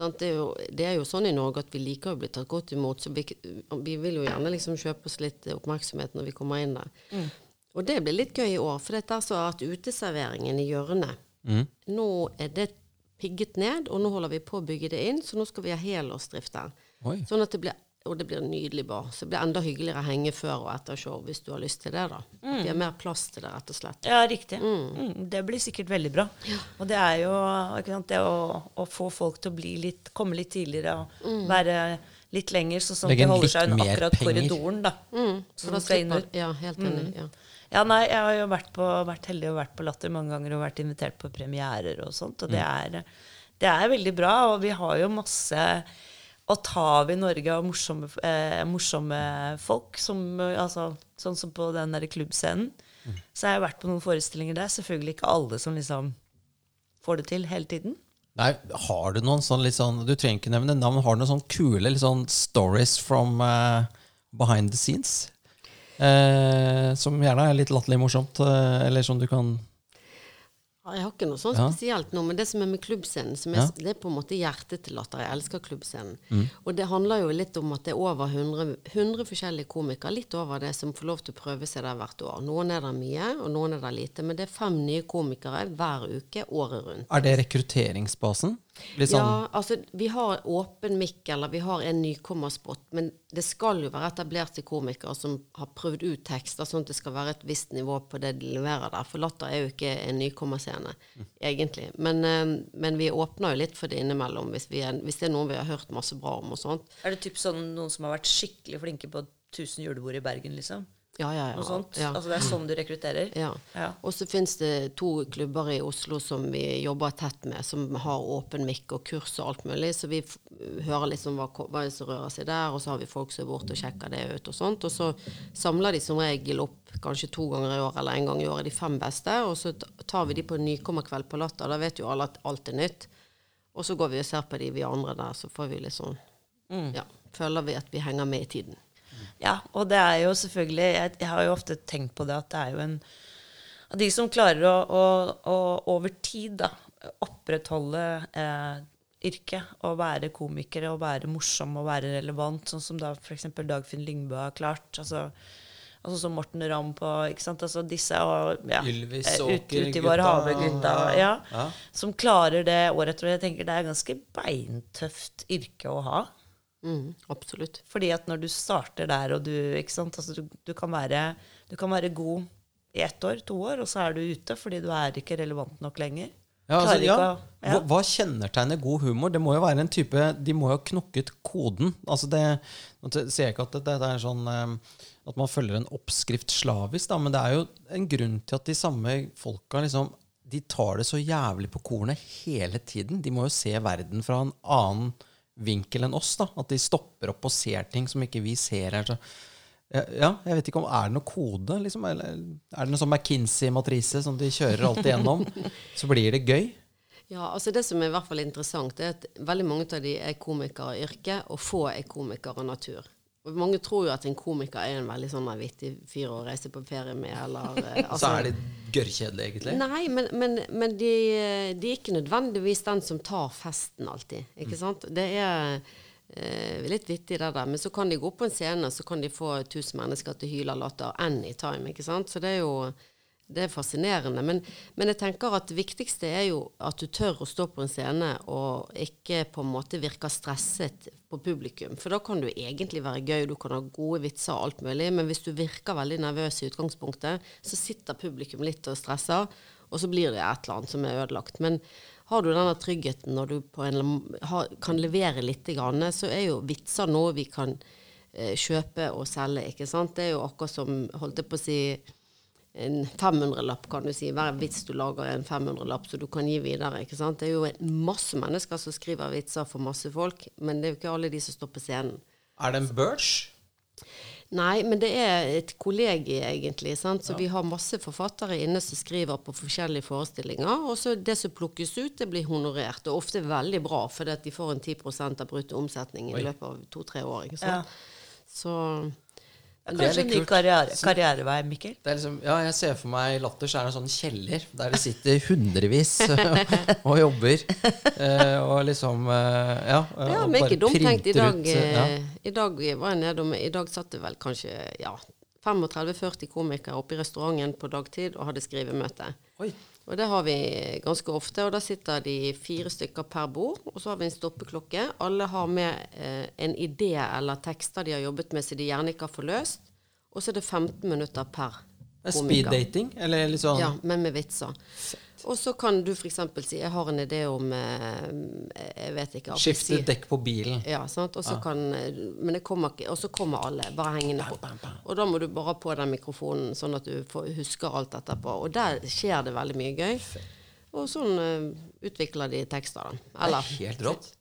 S3: Det, er jo, det er jo sånn i Norge at vi liker å bli tatt godt imot, så vi, vi vil jo gjerne liksom kjøpe oss litt oppmerksomhet når vi kommer inn der. Og det blir litt gøy i år, for dette er så at uteserveringen i hjørnet Nå er det pigget ned, og nå holder vi på å bygge det inn, så nå skal vi ha helårsdrift der. Sånn at det blir og det blir nydelig bar. Så det blir enda hyggeligere å henge før og etter show, hvis du har lyst til det. da. At de har mer plass til det, rett og slett.
S2: Ja, riktig. Mm, det blir sikkert veldig bra. Og det er jo ikke sant, det å, å få folk til å bli litt, komme litt tidligere og være litt lenger, så sånn at de holder seg unna akkurat
S1: penger.
S2: korridoren. da.
S3: Mm,
S2: Så
S3: da
S2: skal inn ut.
S3: Ja, helt enig. Ja.
S2: Ja, nei, jeg har jo vært, på, vært heldig og vært på Latter mange ganger og vært invitert på premierer og sånt, og det, er, det er veldig bra. Og vi har jo masse Og tar vi Norge av morsomme, eh, morsomme folk, som, eh, altså, sånn som på den der klubbscenen, så har jeg vært på noen forestillinger der. Selvfølgelig ikke alle som liksom får det til hele tiden.
S1: Nei, har du noen sånn litt sånn Du trenger ikke nevne navn, har du noen sånn kule litt sånn stories from uh, behind the scenes? Eh, som gjerne er litt latterlig morsomt, eh, eller som du kan
S3: Jeg har ikke noe sånn
S1: Ja.
S3: spesielt nå, men det som er med klubbscenen, som er,
S1: Ja. Mm.
S3: det er på en måte hjertet til Latter. Jeg elsker klubbscenen. Og det handler jo litt om at det er over 100, 100 forskjellige komikere, litt over det, som får lov til å prøve seg der hvert år. Noen er der mye, og noen er der lite. Men det er fem nye komikere hver uke året rundt.
S1: Er det rekrutteringsbasen? Litt sånn
S3: Ja, altså vi har åpen mikk, eller vi har en nykommerspott, men det skal jo være etablerte komikere som har prøvd ut tekster, sånn at det skal være et visst nivå på det de leverer der. For Latter er jo ikke en nykommerscene, egentlig. Men, eh, men vi åpner jo litt for det innimellom, hvis, vi er, hvis det er noen vi har hørt masse bra om og sånt.
S2: Er det typ sånn noen som har vært skikkelig flinke på 1000 julebord i Bergen, liksom?
S3: Ja, ja, ja.
S2: Noe sånt?
S3: Ja.
S2: Altså det er sånn du rekrutterer?
S3: Ja.
S2: Ja.
S3: Og så finnes det to klubber i Oslo som vi jobber tett med, som har åpen mikk og kurs og alt mulig. Så vi hører liksom hva, hva som rører seg der, og så har vi folk som er borte og sjekker det ut og sånt. Og så samler de som regel opp kanskje to ganger i år eller en gang i året de fem beste, og så tar vi de på en nykommerkveld på Latter. Da vet jo alle at alt er nytt. Og så går vi og ser på de vi andre der, så får vi liksom mm. Ja, føler vi at vi henger med i tiden.
S2: Ja, og det er jo selvfølgelig Jeg, jeg har jo ofte tenkt på det at det er jo en Av de som klarer å, å, å over tid da, opprettholde eh, yrket og være komiker og være morsom og være relevant, sånn som da f.eks. Dagfinn Lyngbø har klart. altså Altså som Morten Ramm på ikke sant? Altså disse og ja,
S1: Ylvis
S2: Åker,
S1: og
S2: ut, våre havegutta. Ja,
S1: Ja.
S2: Som klarer det år etter år. Jeg tenker det er ganske beintøft yrke å ha.
S3: Mm, absolutt.
S2: Fordi at når du starter der, og du ikke sant, altså du, du, kan være, du kan være god i ett år, to år, og så er du ute fordi du er ikke relevant nok lenger.
S1: Ja, altså, ja.
S2: å- ja.
S1: Hva, hva kjennetegner god humor? Det må jo være en type De må jo ha knokket koden. Altså det, nå ser sier jeg ikke at det, det er sånn eh, at man følger en oppskrift slavisk, da, men det er jo en grunn til at de samme folka liksom De tar det så jævlig på kornet hele tiden. De må jo se verden fra en annen vinkel enn oss. da At de stopper opp og ser ting som ikke vi ser her. Ja, ja, jeg vet ikke om Er det noe kode? Liksom, eller er det noe sånn McKinsey-matrise som de kjører alltid gjennom? Så blir det gøy.
S3: Ja, altså Det som er i hvert fall interessant, er at veldig mange av de er komikere i yrket, og få er komikere av natur. Og Mange tror jo at en komiker er en veldig sånn vittig fyr å reise på ferie med, eller altså,
S1: Og så er de gørrkjedelige, egentlig.
S3: Nei, men, men, men de, de er ikke nødvendigvis den som tar festen alltid. Ikke sant? Det er eh, litt vittig, det der. Men så kan de gå på en scene, så kan de få 1000 mennesker til å hyle latter anytime. Ikke sant? Så det er jo det er fascinerende. Men, men jeg tenker at det viktigste er jo at du tør å stå på en scene og ikke på en måte virker stresset på publikum. For da kan du egentlig være gøy, du kan ha gode vitser og alt mulig. Men hvis du virker veldig nervøs i utgangspunktet, så sitter publikum litt og stresser. Og så blir det et eller annet som er ødelagt. Men har du denne tryggheten når du en, kan levere litt, så er jo vitser noe vi kan eh, kjøpe og selge. ikke sant? Det er jo akkurat som holdt jeg på å si en 500-lapp, kan du si. Hver vits du lager er en 500-lapp, så du kan gi videre. ikke sant? Det er jo masse mennesker som skriver vitser for masse folk, men det er jo ikke alle de som står på scenen.
S1: Er det en børs?
S3: Nei, men det er et kollegie, egentlig. sant? Så vi har masse forfattere inne som skriver på forskjellige forestillinger. Og så det som plukkes ut, det blir honorert. Og ofte veldig bra, fordi at de får en 10 av brutto omsetning i løpet av to-tre år. ikke sant? Så
S2: kanskje en
S1: litt
S2: ny
S1: kult.
S2: karriere, karrierevei, Mikkel.
S1: Det er liksom, ja, jeg ser for meg i Latter er en sånn kjeller der det sitter hundrevis og jobber. Eh, og liksom eh, Ja, eh,
S3: Ja, men ikke dumt tenkt. I dag,
S1: ut, ja.
S3: I dag var jeg nedom I dag satt det vel kanskje ja, 35-40 komikere oppe i restauranten på dagtid og hadde skrivemøte.
S1: Oi.
S3: Og det har vi ganske ofte, og da sitter de fire stykker per bord, og så har vi en stoppeklokke. Alle har med eh, en idé eller tekster de har jobbet med som de gjerne ikke har forløst, og så er det 15 minutter per
S1: Det er dating? Eller litt sånn
S3: Ja, men med vitser. Og så kan du f.eks. si 'Jeg har en idé om eh, Jeg vet ikke
S1: Skifte dekk på bilen.
S3: ja, sant? Og så kan, men det kommer ikke, og så kommer alle bare hengende på. Og da må du bare ha på den mikrofonen, sånn at du får, husker alt etterpå. Og der skjer det veldig mye gøy. Og sånn uh, utvikler de tekster, da.
S1: Det er helt rått.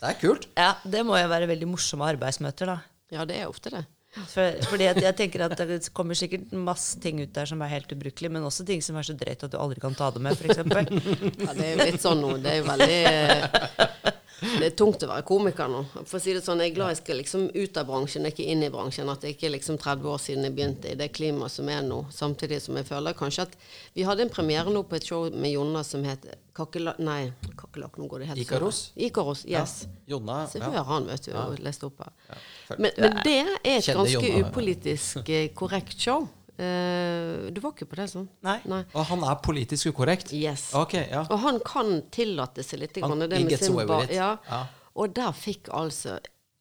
S1: Det er kult.
S2: Ja, det må jo være veldig morsomme arbeidsmøter, da.
S3: Ja, det er ofte det.
S2: For, fordi at jeg tenker at det kommer sikkert masse ting ut der som er helt ubrukelig, men også ting som er så drøyt at du aldri kan ta det med, f.eks.
S3: Ja, det er jo litt sånn nå. Det er jo veldig Det er tungt å være komiker nå. For å si det sånn, Jeg er glad jeg skal liksom ut av bransjen, ikke inn i bransjen. At det ikke er liksom 30 år siden jeg begynte i det klimaet som er nå. Samtidig som jeg føler kanskje at Vi hadde en premiere nå på et show med Jonna som het Kakela... Nei, Kakelak, nå går det helt
S1: Ikaros?
S3: Ikaros, yes.
S1: Jonna
S3: Se
S1: ja.
S3: han, vet du, Ja. Lest opp her.
S1: Ja,
S3: Men, men det er et
S1: Kjenner
S3: ganske
S1: Jonna,
S3: upolitisk eh, korrekt show. Eh, du var ikke på det, sånn?
S2: Nei.
S3: Nei.
S1: Og han er politisk ukorrekt?
S3: Yes.
S1: Ok, ja.
S3: Og han kan tillate seg litt.
S1: Han-
S3: grann, det med sin ba- Ja.
S1: Ja.
S3: Og der fikk altså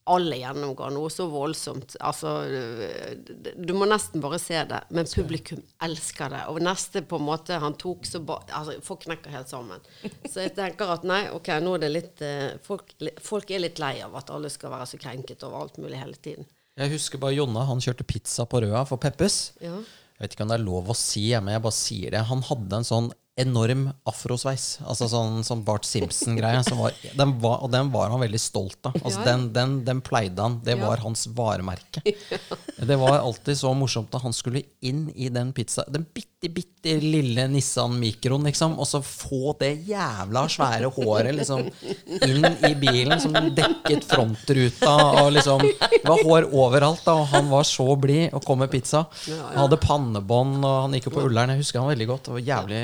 S3: alle gjennomgå noe så voldsomt. Altså, du- du må nesten bare se det. Men publikum elsker det. Og neste på en måte han tok, så ba, altså, Folk knekker helt sammen. Så jeg tenker at nei, ok, nå er det litt uh, folk, folk er litt lei av at alle skal være så krenket over alt mulig hele tiden.
S1: Jeg husker bare Jonna. Han kjørte pizza på Røa for Peppes.
S3: Ja.
S1: Jeg vet ikke om det er lov å si, men jeg bare sier det. Han hadde en sånn enorm afrosveis. Altså sånn, sånn Bart Simpson-greie. Og den var han veldig stolt av. Altså
S3: Ja,
S1: den, den, den pleide han. Det
S3: Ja.
S1: var hans varemerke. Det var alltid så morsomt da han skulle inn i den pizza Den bitte, bitte lille Nissan-mikroen, liksom, og så få det jævla svære håret liksom inn i bilen som dekket frontruta, og liksom Det var hår overalt, da, og han var så blid og kom med pizza. Han hadde pannebånd, og han gikk jo på Ullern. Jeg husker han veldig godt. Det var jævlig,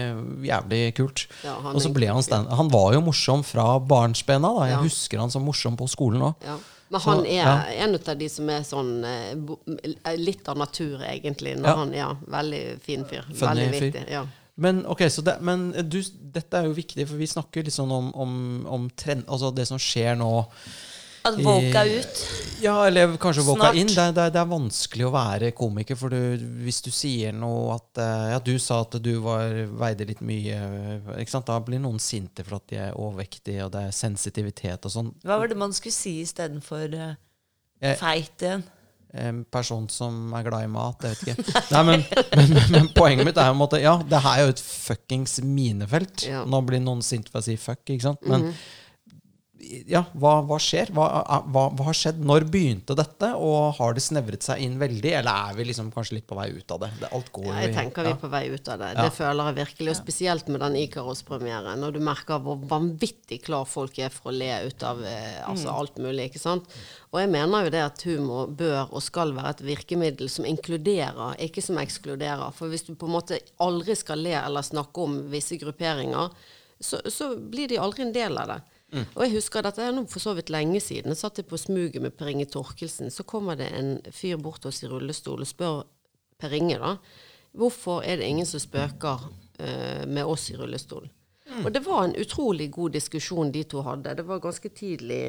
S1: jævlig kult. Og så ble han stand Han var jo morsom fra barnsbena, da. Jeg husker han som morsom på skolen òg.
S3: Men
S1: Så,
S3: han er
S1: ja.
S3: en av de som er sånn eh, litt av natur, egentlig. Når
S1: Ja.
S3: Han, ja, veldig fin fyr.
S1: Funny
S3: veldig
S1: fyr.
S3: Ja.
S1: Men ok, så det, men du, dette er jo viktig, for vi snakker litt sånn om, om, om trend, altså det som skjer nå.
S2: At woke er ut.
S1: Ja, eller kanskje
S2: woka
S1: inn. Det, det, det er vanskelig å være komiker, for du, hvis du sier noe at eh, Ja, du sa at du var, veide litt mye, ikke sant? Da blir noen sinte for at de er overvektige, og det er sensitivitet og sånn.
S2: Hva var det man skulle si istedenfor uh,
S1: Eh,
S2: feit igjen?
S1: En person som er glad i mat, jeg vet ikke. Nei, men, men, men, men poenget mitt er jo en måte Ja, det her er jo et fuckings minefelt.
S3: Ja.
S1: Nå blir noen sinte for å si fuck, ikke sant? Men ja, hva, hva skjer? Hva, hva, hva har skjedd? Når begynte dette? Og har det snevret seg inn veldig, eller er vi liksom kanskje litt på vei ut av det? det alt går
S3: Ja, jeg tenker vi
S1: ja.
S3: er på vei ut av det.
S1: Ja.
S3: Det føler jeg virkelig. Og spesielt med den Ikaros-premieren. Når du merker hvor vanvittig klar folk er for å le ut av eh, altså alt mulig. ikke sant? Og jeg mener jo det at humor bør og skal være et virkemiddel som inkluderer, ikke som ekskluderer. For hvis du på en måte aldri skal le eller snakke om visse grupperinger, så, så blir de aldri en del av det. Og jeg husker dette er nå for så vidt lenge siden. Jeg satt på smuget med Per Inge Torkelsen. Så kommer det en fyr bort til oss i rullestol og spør Per Inge da, hvorfor er det ingen som spøker uh, med oss i rullestol? Og det var en utrolig god diskusjon de to hadde. Det var ganske tidlig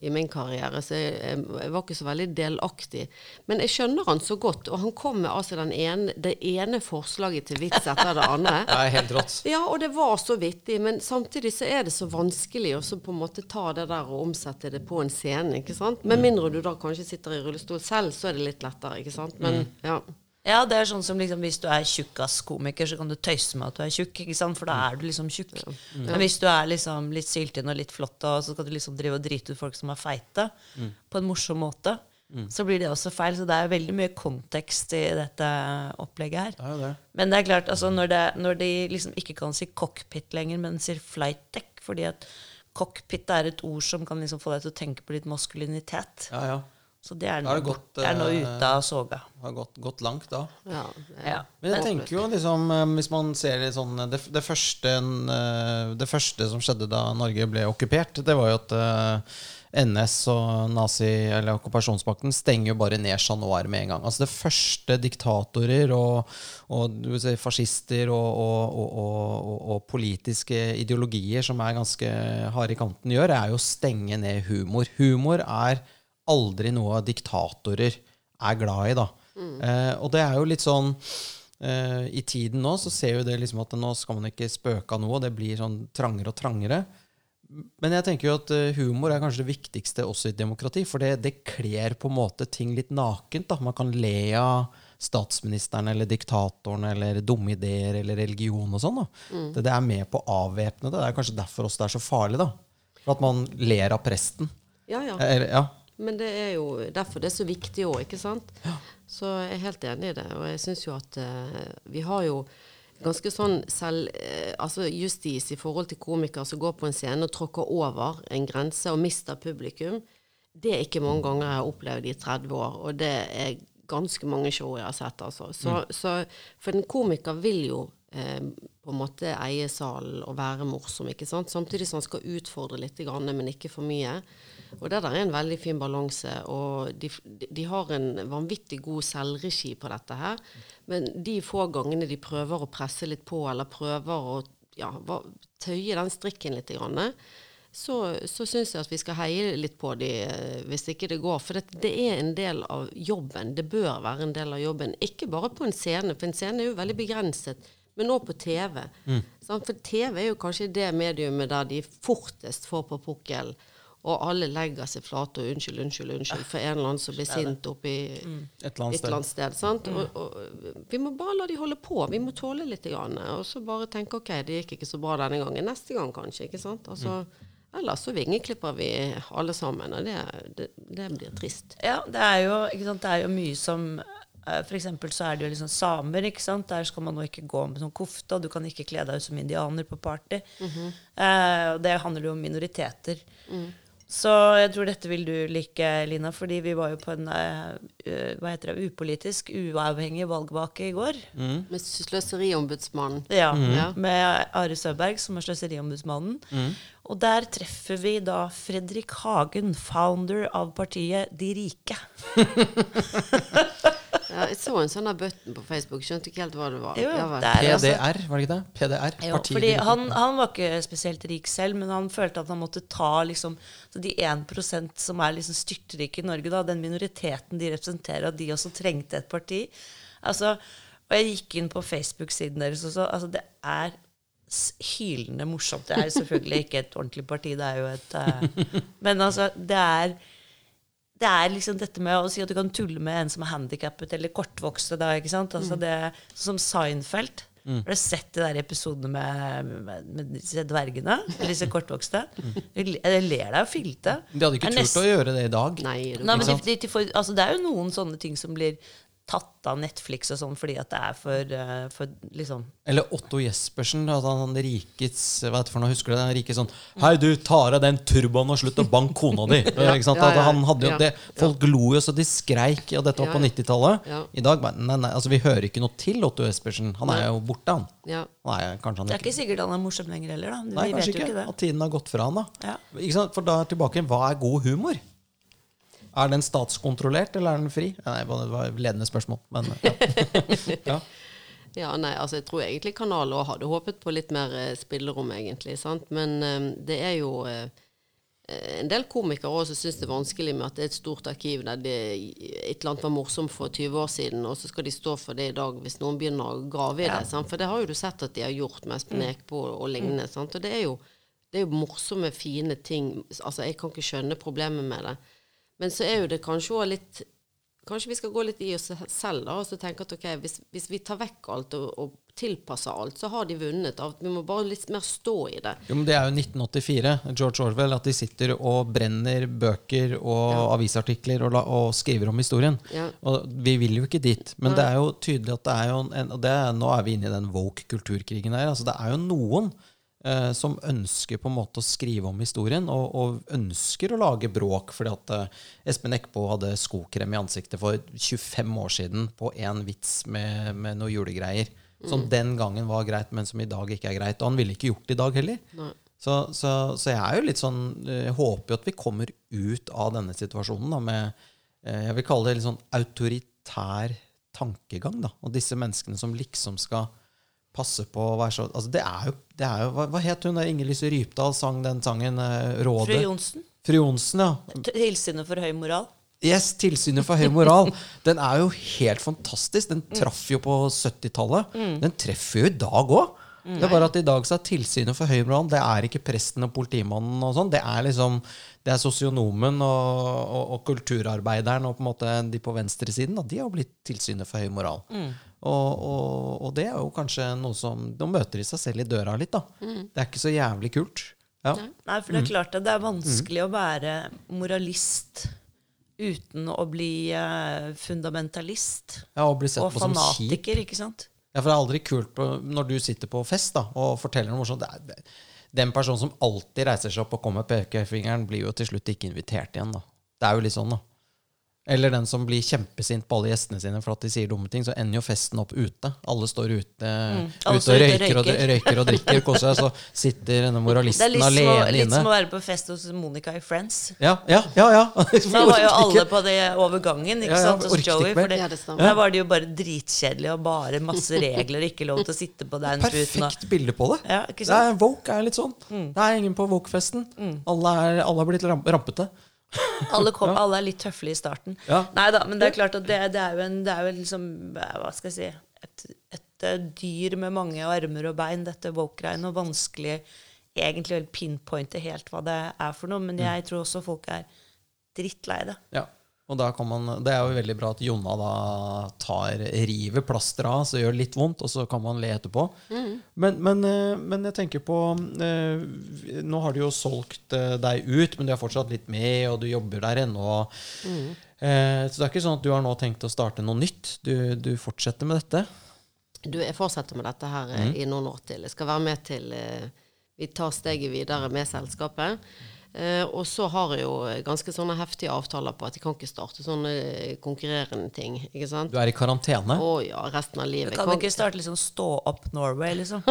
S3: i min karriere, så jeg, jeg var ikke så veldig delaktig. Men jeg skjønner han så godt, og han kom med altså den ene, det ene forslaget til vits etter det andre.
S1: Det er helt rått.
S3: Ja, og det var så vittig, men samtidig så er det så vanskelig å så på en måte ta det der og omsette det på en scene, ikke sant? Med mindre du da kanskje sitter i rullestol selv, så er det litt lettere, ikke sant? Men ja.
S2: Ja, det er sånn som liksom, Hvis du er tjukkaskomiker, så kan du tøyse med at du er tjukk. ikke sant? For da er du liksom tjukk. Men hvis du er liksom litt syltynn og litt flott, og så skal du liksom drive og drite ut folk som er feite, på en morsom måte, så blir det også feil. Så det er veldig mye kontekst i dette opplegget her.
S1: Det det.
S2: Men det er klart, altså når, det, når de liksom ikke kan si cockpit lenger, men sier flight deck, fordi at cockpit er et ord som kan liksom få deg til å tenke på litt maskulinitet.
S1: Ja, ja.
S2: Så det er nå,
S1: det gått,
S2: det er nå
S1: eh,
S2: ute av soga.
S1: Har gått, gått langt da.
S3: ja,
S2: Ja.
S1: Men jeg tenker jo liksom eh, Hvis man ser litt sånn Det, det, første, eh, det første som skjedde da Norge ble okkupert, det var jo at eh, NS og nazi- eller okkupasjonsmakten stenger jo bare ned Chat Noir med en gang. Altså Det første diktatorer og, og du vil si, fascister og, og, og, og, og politiske ideologier som er ganske harde i kanten, gjør, er jo å stenge ned humor. Humor er aldri noe diktatorer er glad i, da. Eh, og det er jo litt sånn eh, I tiden nå så ser jo det liksom at nå skal man ikke spøke av noe, det blir sånn trangere og trangere. Men jeg tenker jo at eh, humor er kanskje det viktigste også i et demokrati, for det, det kler på en måte ting litt nakent. da. Man kan le av statsministeren eller diktatoren eller dumme ideer eller religion og sånn. da. Det, det er med på å avvæpne det. Det er kanskje derfor også det er så farlig. da. For at man ler av presten.
S3: Ja, ja.
S1: Eller, ja.
S3: Men det er jo derfor det er så viktig òg, ikke sant? Så jeg er helt enig i det. Og jeg syns jo at uh, vi har jo ganske sånn selv, uh, altså justis i forhold til komikere som går på en scene og tråkker over en grense og mister publikum. Det er ikke mange ganger jeg har opplevd i 30 år, og det er ganske mange show jeg har sett. Altså. Så, så, for en komiker vil jo eh, på en måte eie salen og være morsom, ikke sant? samtidig som han skal utfordre litt, grann, men ikke for mye. Og det der er en veldig fin balanse, og de, de har en vanvittig god selvregi på dette her. Men de få gangene de prøver å presse litt på, eller prøver å ja, tøye den strikken litt, grann, så, så syns jeg at vi skal heie litt på de eh, hvis ikke det går. For det, det er en del av jobben. Det bør være en del av jobben. Ikke bare på en scene, for en scene er jo veldig begrenset. Men òg på TV. Mm. For TV er jo kanskje det mediumet der de fortest får på pukkel. Og alle legger seg flate og unnskyld, unnskyld, unnskyld for en eller annen som blir sint oppi
S1: Et eller annet
S3: et eller annet sted. Sant? Og, og, vi må bare la de holde på. Vi må tåle litt. Grann, og så bare tenke ok, det gikk ikke så bra denne gangen. Neste gang kanskje. ikke sant? Altså, Ellers så vingeklipper vi alle sammen, og det, det, det blir trist.
S2: Ja, det er jo, ikke sant, det er jo mye som F.eks. For eksempel så er det jo liksom samer. ikke sant? Der skal man nå ikke gå med sånn kofte, og du kan ikke kle deg ut som indianer på party. eh, og det handler jo om minoriteter. Så jeg tror dette vil du like, Lina, fordi vi var jo på en eh, hva heter det, upolitisk, uavhengig valgvake i går.
S3: Med Sløseriombudsmannen.
S2: Ja, Med Are Søberg, som er Sløseriombudsmannen. Og der treffer vi da Fredrik Hagen, founder av partiet De rike.
S3: Ja, jeg så en sånn av button på Facebook, skjønte ikke helt hva det var.
S2: Jo,
S3: Ja,
S2: det altså-
S1: PDR, var det ikke det? PDR,
S2: Jo, fordi han, han var ikke spesielt rik selv, men han følte at han måtte ta liksom, så de 1% som er liksom styrtrike i Norge, da, den minoriteten de representerer, at de også trengte et parti. Altså, og jeg gikk inn på Facebook-siden deres også. Altså, det er hylende morsomt. Det er selvfølgelig ikke et ordentlig parti, det er jo et uh, Men altså, det er det er liksom dette med å si at du kan tulle med en som er handikappet eller kortvokste. Da, ikke sant? Altså det, som Seinfeld. Har du sett de der episodene med, med, med disse dvergene? Eller disse kortvokste? Jeg jeg ler deg jo filte.
S1: De hadde ikke turt å gjøre det i dag.
S3: Nei,
S2: Nei, men de, de, de får, altså, det er jo noen sånne ting som blir tatt av Netflix og sånn fordi at det er for, uh, for liksom
S1: Eller Otto Jespersen, at han rikets Hva heter for noe, husker du det? Han rike sånn Hei, du, ta av den turbanen og slutt å banke kona di! Ikke sant?
S3: Ja, ja,
S1: han hadde jo
S3: ja.
S1: det Folk lo jo så de skreik, og dette var på
S3: Ja, ja.
S1: 90-tallet.
S3: Ja.
S1: I dag bare Nei, nei, altså vi hører ikke noe til Otto Jespersen. Han er jo borte, han.
S3: Ja.
S1: Nei, kanskje han
S2: Det er ikke sikkert han er morsom lenger heller, da.
S1: Nei,
S2: Vi vet
S1: kanskje
S2: jo
S1: ikke.
S2: ikke det.
S1: At tiden har gått fra han, da.
S2: Ja.
S1: Ikke sant? For da er tilbake Hva er god humor? Er den statskontrollert, eller er den fri? Nei, det var et ledende spørsmål, men ja. ja.
S3: Ja, nei, altså jeg tror egentlig Kanal òg hadde håpet på litt mer eh, spillerom, egentlig. sant? Men eh, det er jo eh, en del komikere også som syns det er vanskelig med at det er et stort arkiv der det et eller annet var morsomt for 20 år siden, og så skal de stå for det i dag hvis noen begynner å grave i det. Sant? For det har jo du sett at de har gjort med Espen Eckbo og lignende. Sant? Og det er, jo, det er jo morsomme, fine ting. Altså, jeg kan ikke skjønne problemet med det. Men så er jo det kanskje også litt Kanskje vi skal gå litt i oss selv da, og så tenke at ok, hvis, hvis vi tar vekk alt og, og tilpasser alt, så har de vunnet. Av, vi må bare litt mer stå i det.
S1: Jo, men Det er jo 1984, George Orwell, at de sitter og brenner bøker og avisartikler og, og skriver om historien.
S3: Ja.
S1: Og Vi vil jo ikke dit. Men det er jo tydelig at det er jo en, og det Nå er vi inne i den woke kulturkrigen her. altså Det er jo noen eh, som ønsker på en måte å skrive om historien, og, og ønsker å lage bråk. fordi at eh, Espen Eckbo hadde skokrem i ansiktet for 25 år siden på én vits med, med noe julegreier. Som den gangen var greit, men som i dag ikke er greit. Og han ville ikke gjort det i dag heller.
S3: Nei.
S1: Så, så, så jeg er jo litt sånn eh, Jeg håper jo at vi kommer ut av denne situasjonen da, med eh, Jeg vil kalle det litt sånn autoritær tankegang. da, Og disse menneskene som liksom skal passe på å være så altså det er jo, det er jo Hva, hva het hun der Inger-Lise Rypdal sang den sangen? eh,
S2: Fru
S1: Rådet?
S2: Johnsen.
S1: Fru Johnsen, ja.
S2: Tilsynet for høy moral.
S1: Yes, Tilsynet for høy moral. Den er jo helt fantastisk. Den traff jo på 70-tallet. Den treffer jo i dag òg. Det er bare at i dag så er Tilsynet for høy moral Det er ikke presten og politimannen og sånn. Det er liksom Det er sosionomen og, og, og kulturarbeideren og på en måte de på venstresiden. Da, de har blitt Tilsynet for høy moral. Og, og, og det er jo kanskje noe som De møter i seg selv i døra litt, da. Det er ikke så jævlig kult. Ja.
S2: Nei, for det er klart at det er vanskelig å være moralist uten å bli eh, fundamentalist
S1: ja og bli sett
S2: og
S1: på som kjip.
S2: fanatiker, ikke sant?
S1: Ja, for det er aldri kult på, når du sitter på fest da, og forteller noe morsomt. Det er, den personen som alltid reiser seg opp og kommer med pekefingeren, blir jo til slutt ikke invitert igjen. da. Det er jo litt sånn, da. Eller den som blir kjempesint på alle gjestene sine for at de sier dumme ting, så ender jo festen opp ute. Alle står ute,
S2: Alle
S1: ute og
S2: røyker,
S1: røyker og,
S2: røyker.
S1: og drikker, koser seg, så sitter denne
S2: Det er
S1: moralisten
S2: litt, som
S1: alene
S2: litt som å være på fest hos Monica i Friends.
S1: Ja, ja, ja. ja.
S2: Da var jo alle på det over gangen, ikke
S1: Ja, ja,
S2: sant, hos Joey. For det, der var det jo bare dritkjedelig og bare masse regler, ikke lov til å sitte på den puten. og-
S1: Perfekt bilde på det.
S2: Ja, ikke
S1: det er, Voke er litt sånn. Det er ingen på Voke-festen. Alle, er, alle har blitt rampete.
S2: Alle, kom, alle er litt tøffelige i starten.
S1: Ja.
S2: Nei da, men det er klart at det, det er jo en Det er jo liksom Hva skal jeg si Et, et eh, dyr med mange armer og bein, dette woke-greiene, og vanskelig egentlig å pinpointe helt hva det er for noe. Men jeg tror også folk er drittlei det.
S1: Ja. Og man, Det er jo veldig bra at Jonna da tar, river plasteret av, så gjør det litt vondt, og så kan man le etterpå. Men, men, eh, men jeg tenker på eh, Nå har du jo solgt eh, deg ut, men du er fortsatt litt med, og du jobber der ennå. Mm. Så det er ikke sånn at du har nå tenkt å starte noe nytt? Du, du fortsetter med dette?
S3: Du, jeg fortsetter med dette her mm. i noen år til. Jeg skal være med til Vi tar steget videre med selskapet. Eh, og så har jeg jo ganske sånne heftige avtaler på at jeg kan ikke starte sånne eh, konkurrerende ting. Ikke sant?
S1: Du er i karantene?
S3: Å ja, resten av
S2: Du
S3: livet.
S2: kan
S3: Jeg
S2: ikke starte liksom Stå opp Norway, liksom.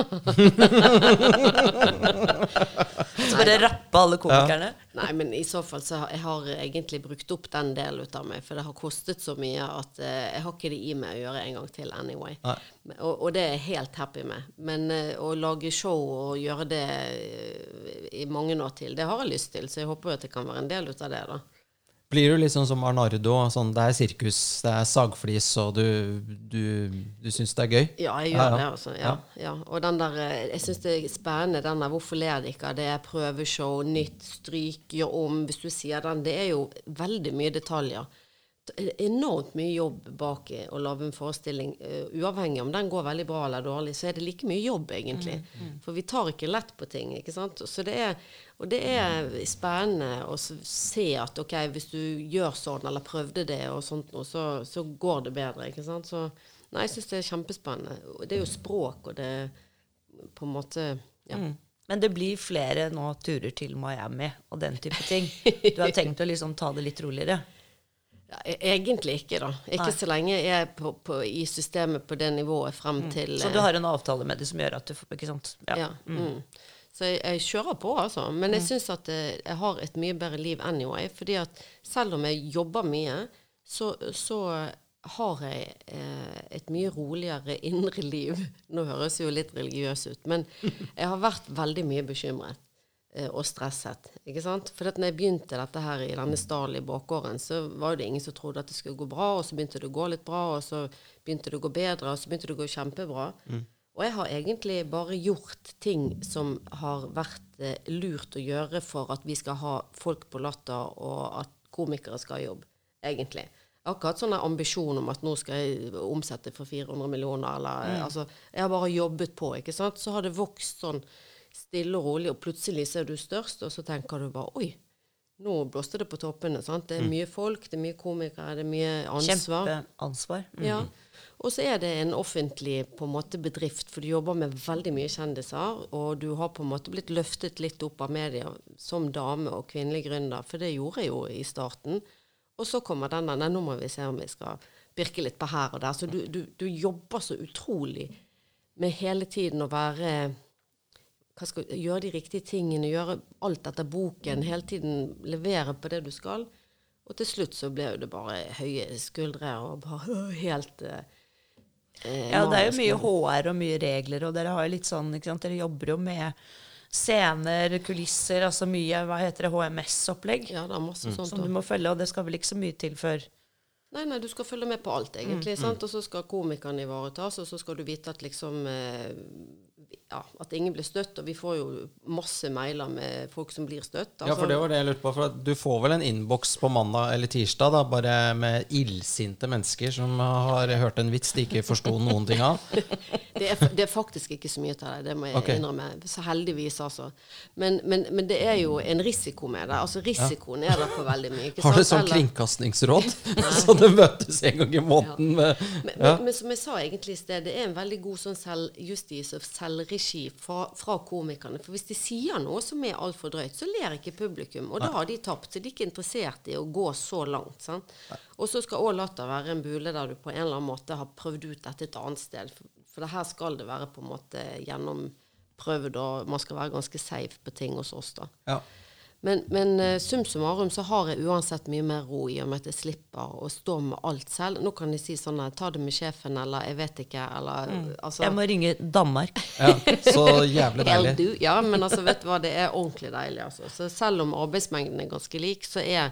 S2: Så bare rappe alle komikerne.
S3: Nei, men i så fall så har jeg har egentlig brukt opp den delen ut av meg, for det har kostet så mye at uh, jeg har ikke det i meg å gjøre en gang til anyway. Og, og det er jeg helt happy med. Men uh, å lage show og gjøre det eh, i mange år til, det har jeg lyst til, så jeg håper jo at det kan være en del ut av det, da.
S1: Blir du litt sånn som Arnardo? Sånn, det er sirkus, det er sagflis, og du, du, du syns det er gøy?
S3: Ja, jeg gjør det, altså. Ja, ja. Og den der eh, Jeg syns det er spennende, den der 'Hvorfor ler de ikke?' Det er prøveshow, nytt, stryk, gjør om. Hvis du sier den. Det er jo veldig mye detaljer. Enormt mye jobb bak å lage en forestilling. Uh, uavhengig om den går veldig bra eller dårlig, så er det like mye jobb, egentlig. For vi tar ikke lett på ting, ikke sant. Så det er, og det er spennende å se at ok, hvis du gjør sånn, eller prøvde det, og sånt noe, så, så går det bedre, ikke sant. Så nei, jeg syns det er kjempespennende. Og Det er jo språk, og det på en måte ja.
S2: Mm. Men det blir flere nå turer til Miami og den type ting. Du har tenkt å liksom ta det litt roligere?
S3: Ja, e- Egentlig ikke, da. Ikke
S2: Nei.
S3: så lenge jeg er på, på, i systemet på det nivået frem til
S2: Så du har en avtale med det som gjør at du får Ikke sant?
S3: Ja. Mm. Så jeg, jeg kjører på, altså. Men jeg syns at jeg, jeg har et mye bedre liv anyway. fordi at selv om jeg jobber mye, så, så har jeg eh, et mye roligere indre liv. Nå høres jeg jo litt religiøs ut, men jeg har vært veldig mye bekymret eh, og stresset. ikke sant? For når jeg begynte dette her i denne stallen i bakgården, så var det ingen som trodde at det skulle gå bra, og så begynte det å gå litt bra, og så begynte det å gå bedre, og så begynte det å gå kjempebra. Og jeg har egentlig bare gjort ting som har vært eh, lurt å gjøre for at vi skal ha folk på latter, og at komikere skal ha jobb, egentlig. Jeg har ikke hatt sånn ambisjon om at nå skal jeg omsette for 400 millioner, eller altså Jeg har bare jobbet på, ikke sant. Så har det vokst sånn stille og rolig, og plutselig så er du størst, og så tenker du bare Oi, nå blåste det på toppene. sant? Det er mye folk, det er mye komikere, det er mye ansvar.
S2: Kjempeansvar. Mm.
S3: Ja. Og så er det en offentlig på en måte bedrift, for du jobber med veldig mye kjendiser, og du har på en måte blitt løftet litt opp av media som dame og kvinnelig gründer, for det gjorde jeg jo i starten. Og så kommer den der nå må vi se om vi skal pirke litt på her og der. Så du, du, du jobber så utrolig med hele tiden å være skal, Gjøre de riktige tingene, gjøre alt etter boken, hele tiden levere på det du skal. Og til slutt så ble det bare høye skuldre og bare helt eh, eh,
S2: Ja, det er jo mye HR og mye regler, og dere har jo litt sånn, ikke sant, dere jobber jo med scener, kulisser, altså mye, hva heter det, HMS-opplegg,
S3: Ja, det er masse sånt.
S2: som du må følge, og det skal vel ikke så mye til før
S3: Nei, nei, du skal følge med på alt, egentlig. sant? Og så skal komikeren ivaretas, og så skal du vite at liksom eh, ja, at ingen blir støtt. Og vi får jo masse mailer med folk som blir støtt.
S1: Ja,
S3: Altså,
S1: for det var det jeg lurte på. For du får vel en innboks på mandag eller tirsdag da, bare med illsinte mennesker som har hørt en vits de ikke forsto noen ting av?
S3: det, er, det er faktisk ikke så mye til det, det må jeg
S1: okay.
S3: innrømme. Så heldigvis, altså. Men, men, men det er jo en risiko med det. Altså risikoen er der på veldig mye. Ikke
S1: Har du sånn kringkastingsråd? så det møtes en gang i måneden med
S3: Men,
S1: ja.
S3: men, som jeg sa egentlig i sted, det er en veldig god sånn selvjustis og selvregi fra, fra komikerne. For hvis de sier noe som er altfor drøyt, så ler ikke publikum. Og da har de tapt. Så de er ikke interessert i å gå så langt. Sant? Og så skal òg latter være en bule der du på en eller annen måte har prøvd ut dette et annet sted. For, for det her skal det være på en måte gjennomprøvd, og man skal være ganske safe på ting hos oss. da.
S1: ja.
S3: Men, men eh, sum summarum så har jeg uansett mye mer ro i og med at jeg slipper å stå med alt selv. Nå kan jeg si sånn at ta det med sjefen, eller jeg vet ikke, eller altså
S2: Jeg må ringe Danmark.
S1: ja. Så jævlig deilig.
S3: Du, Ja, men altså, vet du hva, det er ordentlig deilig, altså. Så selv om arbeidsmengden er ganske lik, så er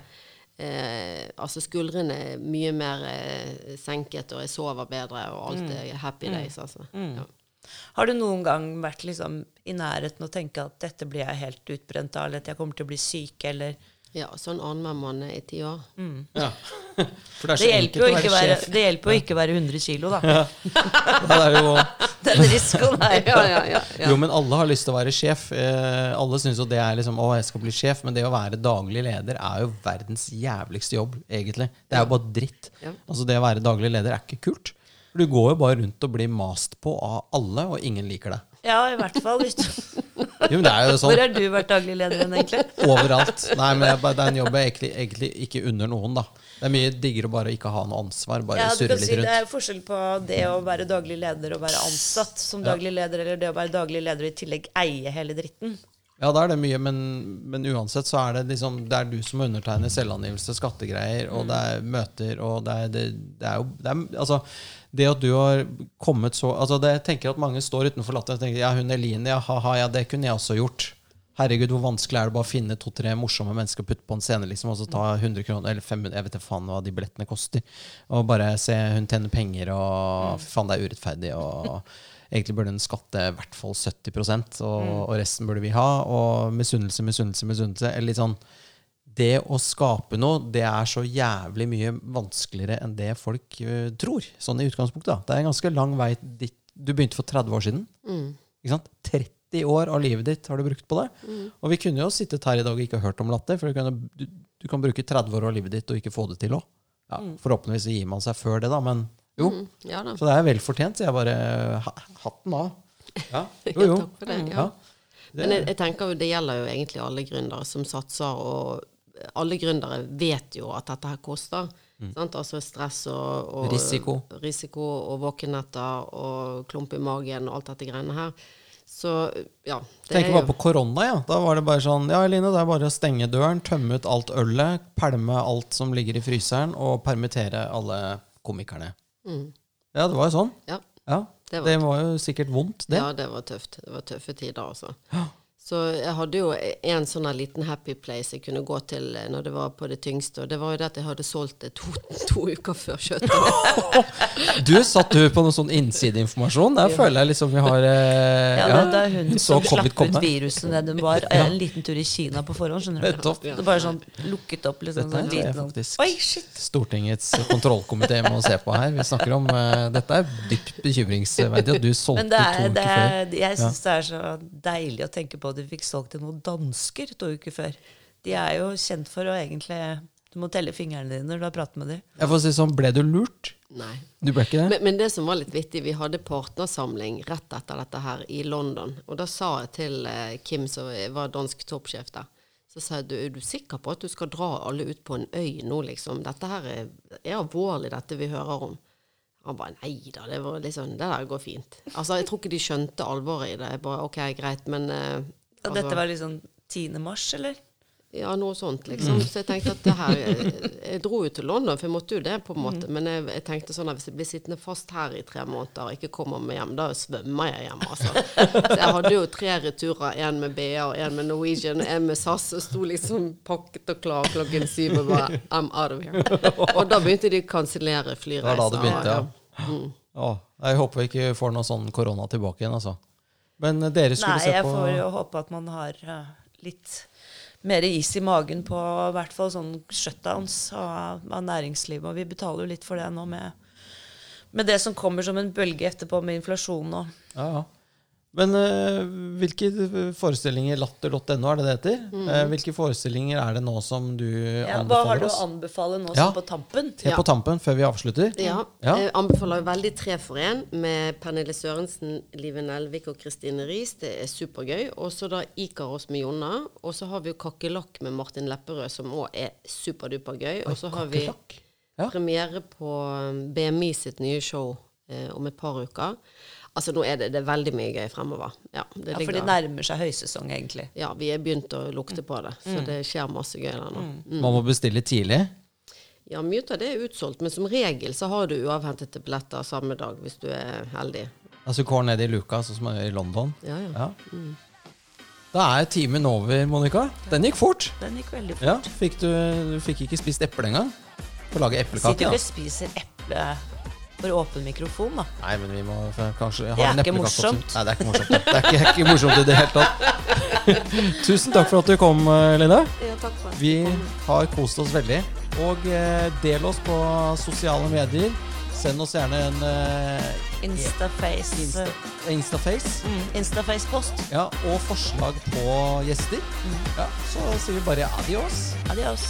S3: eh, altså skuldrene mye mer eh, senket, og jeg sover bedre, og alt er happy days, altså. Ja.
S2: Har du noen gang vært liksom i nærheten og tenkt at dette blir jeg helt utbrent av, eller at jeg kommer til å bli syk, eller
S3: ja, sånn annenhver måned i ti år.
S1: Ja. For det er så
S2: jo
S1: enkelt å
S2: være
S1: være
S2: være,
S1: sjef.
S2: det hjelper jo ikke å være 100 kilo, da.
S1: Ja, det er jo,
S2: Den risikoen her.
S3: Ja, ja, ja. ja.
S1: jo, men alle har lyst til å være sjef. Eh, alle syns jo det er liksom Å, jeg skal bli sjef. Men det å være daglig leder er jo verdens jævligste jobb, egentlig. Det er jo bare dritt.
S3: Ja.
S1: Altså Det å være daglig leder er ikke kult. Du går jo bare rundt og blir mast på av alle, og ingen liker deg.
S2: Ja, i hvert fall. Hvis du,
S1: Jo, men det er jo
S2: hvor
S1: sånn
S2: har du vært daglig leder hen, egentlig?
S1: overalt. Nei, men Det er en jobb jeg egentlig, egentlig ikke unner noen, da. Det er mye diggere å bare ikke ha noe ansvar, bare
S2: Ja,
S1: surre litt
S2: si Det
S1: rundt.
S2: er forskjell på det å være daglig leder og være ansatt som daglig leder, eller det å være daglig leder og i tillegg eie hele dritten.
S1: Ja, da er det mye, men, men uansett så er det liksom Det er du som undertegner selvangivelse, skattegreier, og det er møter, og det er, det, det er jo det er, Altså, det at du har kommet så altså det, Jeg tenker at mange står utenfor latteren og tenker ja, hun Eline, ja, ha-ha, ja, det kunne jeg også gjort. Herregud, hvor vanskelig er det bare å finne to-tre morsomme mennesker å putte på en scene, liksom, og så ta 100 kroner, eller 500, jeg vet ikke faen hva de billettene koster, og bare se hun tjener penger, og faen, det er urettferdig, og egentlig burde hun skatte i hvert fall 70 og, og resten burde vi ha, og misunnelse, misunnelse, misunnelse, eller litt sånn, det å skape noe, det er så jævlig mye vanskeligere enn det folk uh, tror, sånn i utgangspunktet. da. Det er en ganske lang vei dit. Du begynte for 30 år siden. Ikke sant? 30 år av livet ditt har du brukt på det. Og vi kunne jo sittet her i dag og ikke hørt om latter, for du, kunne, du, du kan bruke 30 år av livet ditt og ikke få det til òg. Ja, forhåpentligvis gir man seg før det, da, men jo.
S3: Mm, ja da.
S1: Så det er vel fortjent, så jeg bare ha, Hatten av. Ja, jo, jo.
S3: Takk for det, ja.
S1: Ja.
S3: Men jeg, jeg tenker jo det gjelder jo egentlig alle gründere som satser, og alle gründere vet jo at dette her koster. Sant? Altså stress og, og
S1: Risiko.
S3: risiko og våkenetter og klump i magen og alt dette greiene her. Så ja. Det
S1: Tenker
S3: er
S1: bare på korona, ja. Da var det bare sånn Ja, Eline, det er bare å stenge døren, tømme ut alt ølet, pælme alt som ligger i fryseren, og permittere alle komikerne. Ja, det var jo sånn.
S3: Ja,
S1: Ja.
S3: Det
S1: Det
S3: var-
S1: var, jo sikkert vondt, det.
S3: ja, det var tøft. Det var tøffe tider, altså. Så jeg hadde jo en sånn liten happy place jeg kunne gå til eh, når det var på det tyngste, og det var jo det at jeg hadde solgt det to, to uker før kjøttet.
S1: Du satt du på noe sånn innsideinformasjon? Der føler jeg liksom vi har eh,
S2: Ja, det, det er hun
S1: så
S2: som slapp
S1: komme.
S2: ut viruset da Den var en liten tur i Kina på forhånd, skjønner du.
S1: Det
S2: Det bare sånn lukket opp liksom
S1: Dette
S2: sånn
S1: er faktisk-
S2: Oi, shit!
S1: Stortingets kontrollkomité må se på her. Vi snakker om eh, Dette er dypt bekymringsverdig at du solgte
S2: er, det
S1: to
S2: er,
S1: uker før.
S2: jeg syns det er så deilig å tenke på at du fikk solgt til noen dansker to uker før. De er jo kjent for å egentlig Du må telle fingrene dine når du har pratet med dem.
S1: Jeg får si sånn, ble du lurt?
S3: Nei.
S1: Du ble ikke det?
S3: Men, men det som var litt vittig, vi hadde partnersamling rett etter dette her i London. Og da sa jeg til eh, Kim, som var dansk toppsjef der, så sa jeg du, er du sikker på at du skal dra alle ut på en øy nå, liksom? Dette her er, er alvorlig, dette vi hører om. Han bare nei da, det var liksom, det der går fint. Altså, jeg tror ikke de skjønte alvoret i det. Jeg bare ok, greit, men eh,
S2: Og dette var liksom 10. mars, eller?
S3: Ja, noe sånt, liksom. Så jeg tenkte at det her Jeg dro jo til London, for jeg måtte jo det, på en måte. Men jeg, jeg tenkte sånn at hvis jeg blir sittende fast her i tre måneder og ikke kommer meg hjem, da svømmer jeg hjem, altså. Så jeg hadde jo tre returer. Én med BA, og én med Norwegian, og én med SAS. Og sto liksom pakket og klar klokken syv og bare I'm out of here. Og da begynte de å kansellere flyreiser.
S1: Det var da det begynte, ja.
S3: Mm.
S1: Å, jeg håper vi ikke får noe sånn korona tilbake igjen, altså. Men eh, dere skulle
S2: Nei,
S1: se
S2: jeg får jo håpe at man har eh, litt mer is i magen på i hvert fall sånn shutdowns av, av næringslivet. Og vi betaler jo litt for det nå med, med det som kommer som en bølge etterpå med inflasjon og
S1: Ja, ja. Men uh, hvilke forestillinger Latter.no, er det det heter? Eh, hvilke forestillinger er det nå som du
S2: anbefaler oss? Hva har du å anbefale nå
S1: Ja.
S2: som på tampen?
S1: Helt
S3: Ja.
S1: på tampen, før vi avslutter.
S3: Ja,
S1: Ja.
S3: Jeg anbefaler veldig Tre for én med Pernille Sørensen, Live Nelvik og Kristine Riis. Det er supergøy. Og så da Ikaros med Jonna. Og så har vi jo Kakerlakk med Martin Lepperød, som òg er superduper gøy. Og så har vi.
S1: Ja.
S3: premiere på um, BMI sitt nye show eh, om et par uker. Altså nå er det, det er veldig mye gøy fremover. Ja, det
S2: Ja, for det nærmer seg høysesong, egentlig.
S3: ja, vi er begynt å lukte på det, så det skjer masse gøy der nå.
S1: Man må bestille tidlig.
S3: Ja, mye av det er utsolgt, men som regel så har du uavhentede billetter samme dag, hvis du er heldig.
S1: Altså går ned i luka, sånn som er i London.
S3: Ja, ja.
S1: Ja. Da er timen over, Monica. Den gikk fort.
S2: Den gikk veldig fort.
S1: Ja, Fikk du, du fikk ikke spist eple engang? Får lage
S2: Sitter
S1: eplekake, da.
S2: ikke og spiser eple for åpen mikrofon, da.
S1: Nei, men vi må kanskje ha
S2: Det er ikke morsomt.
S1: Nei, det er ikke morsomt. Det Det er ikke, ikke morsomt i det hele tatt. Tusen takk for at du kom, eh, Linda.
S3: Ja, takk for
S1: Vi har kost oss veldig. Og eh, del oss på sosiale medier. Send oss gjerne en eh,
S2: Instaface.
S1: Insta, Instaface.
S2: Mm, Instaface-post.
S1: Ja, og forslag på gjester. Ja, så sier vi bare adios.
S2: Adios.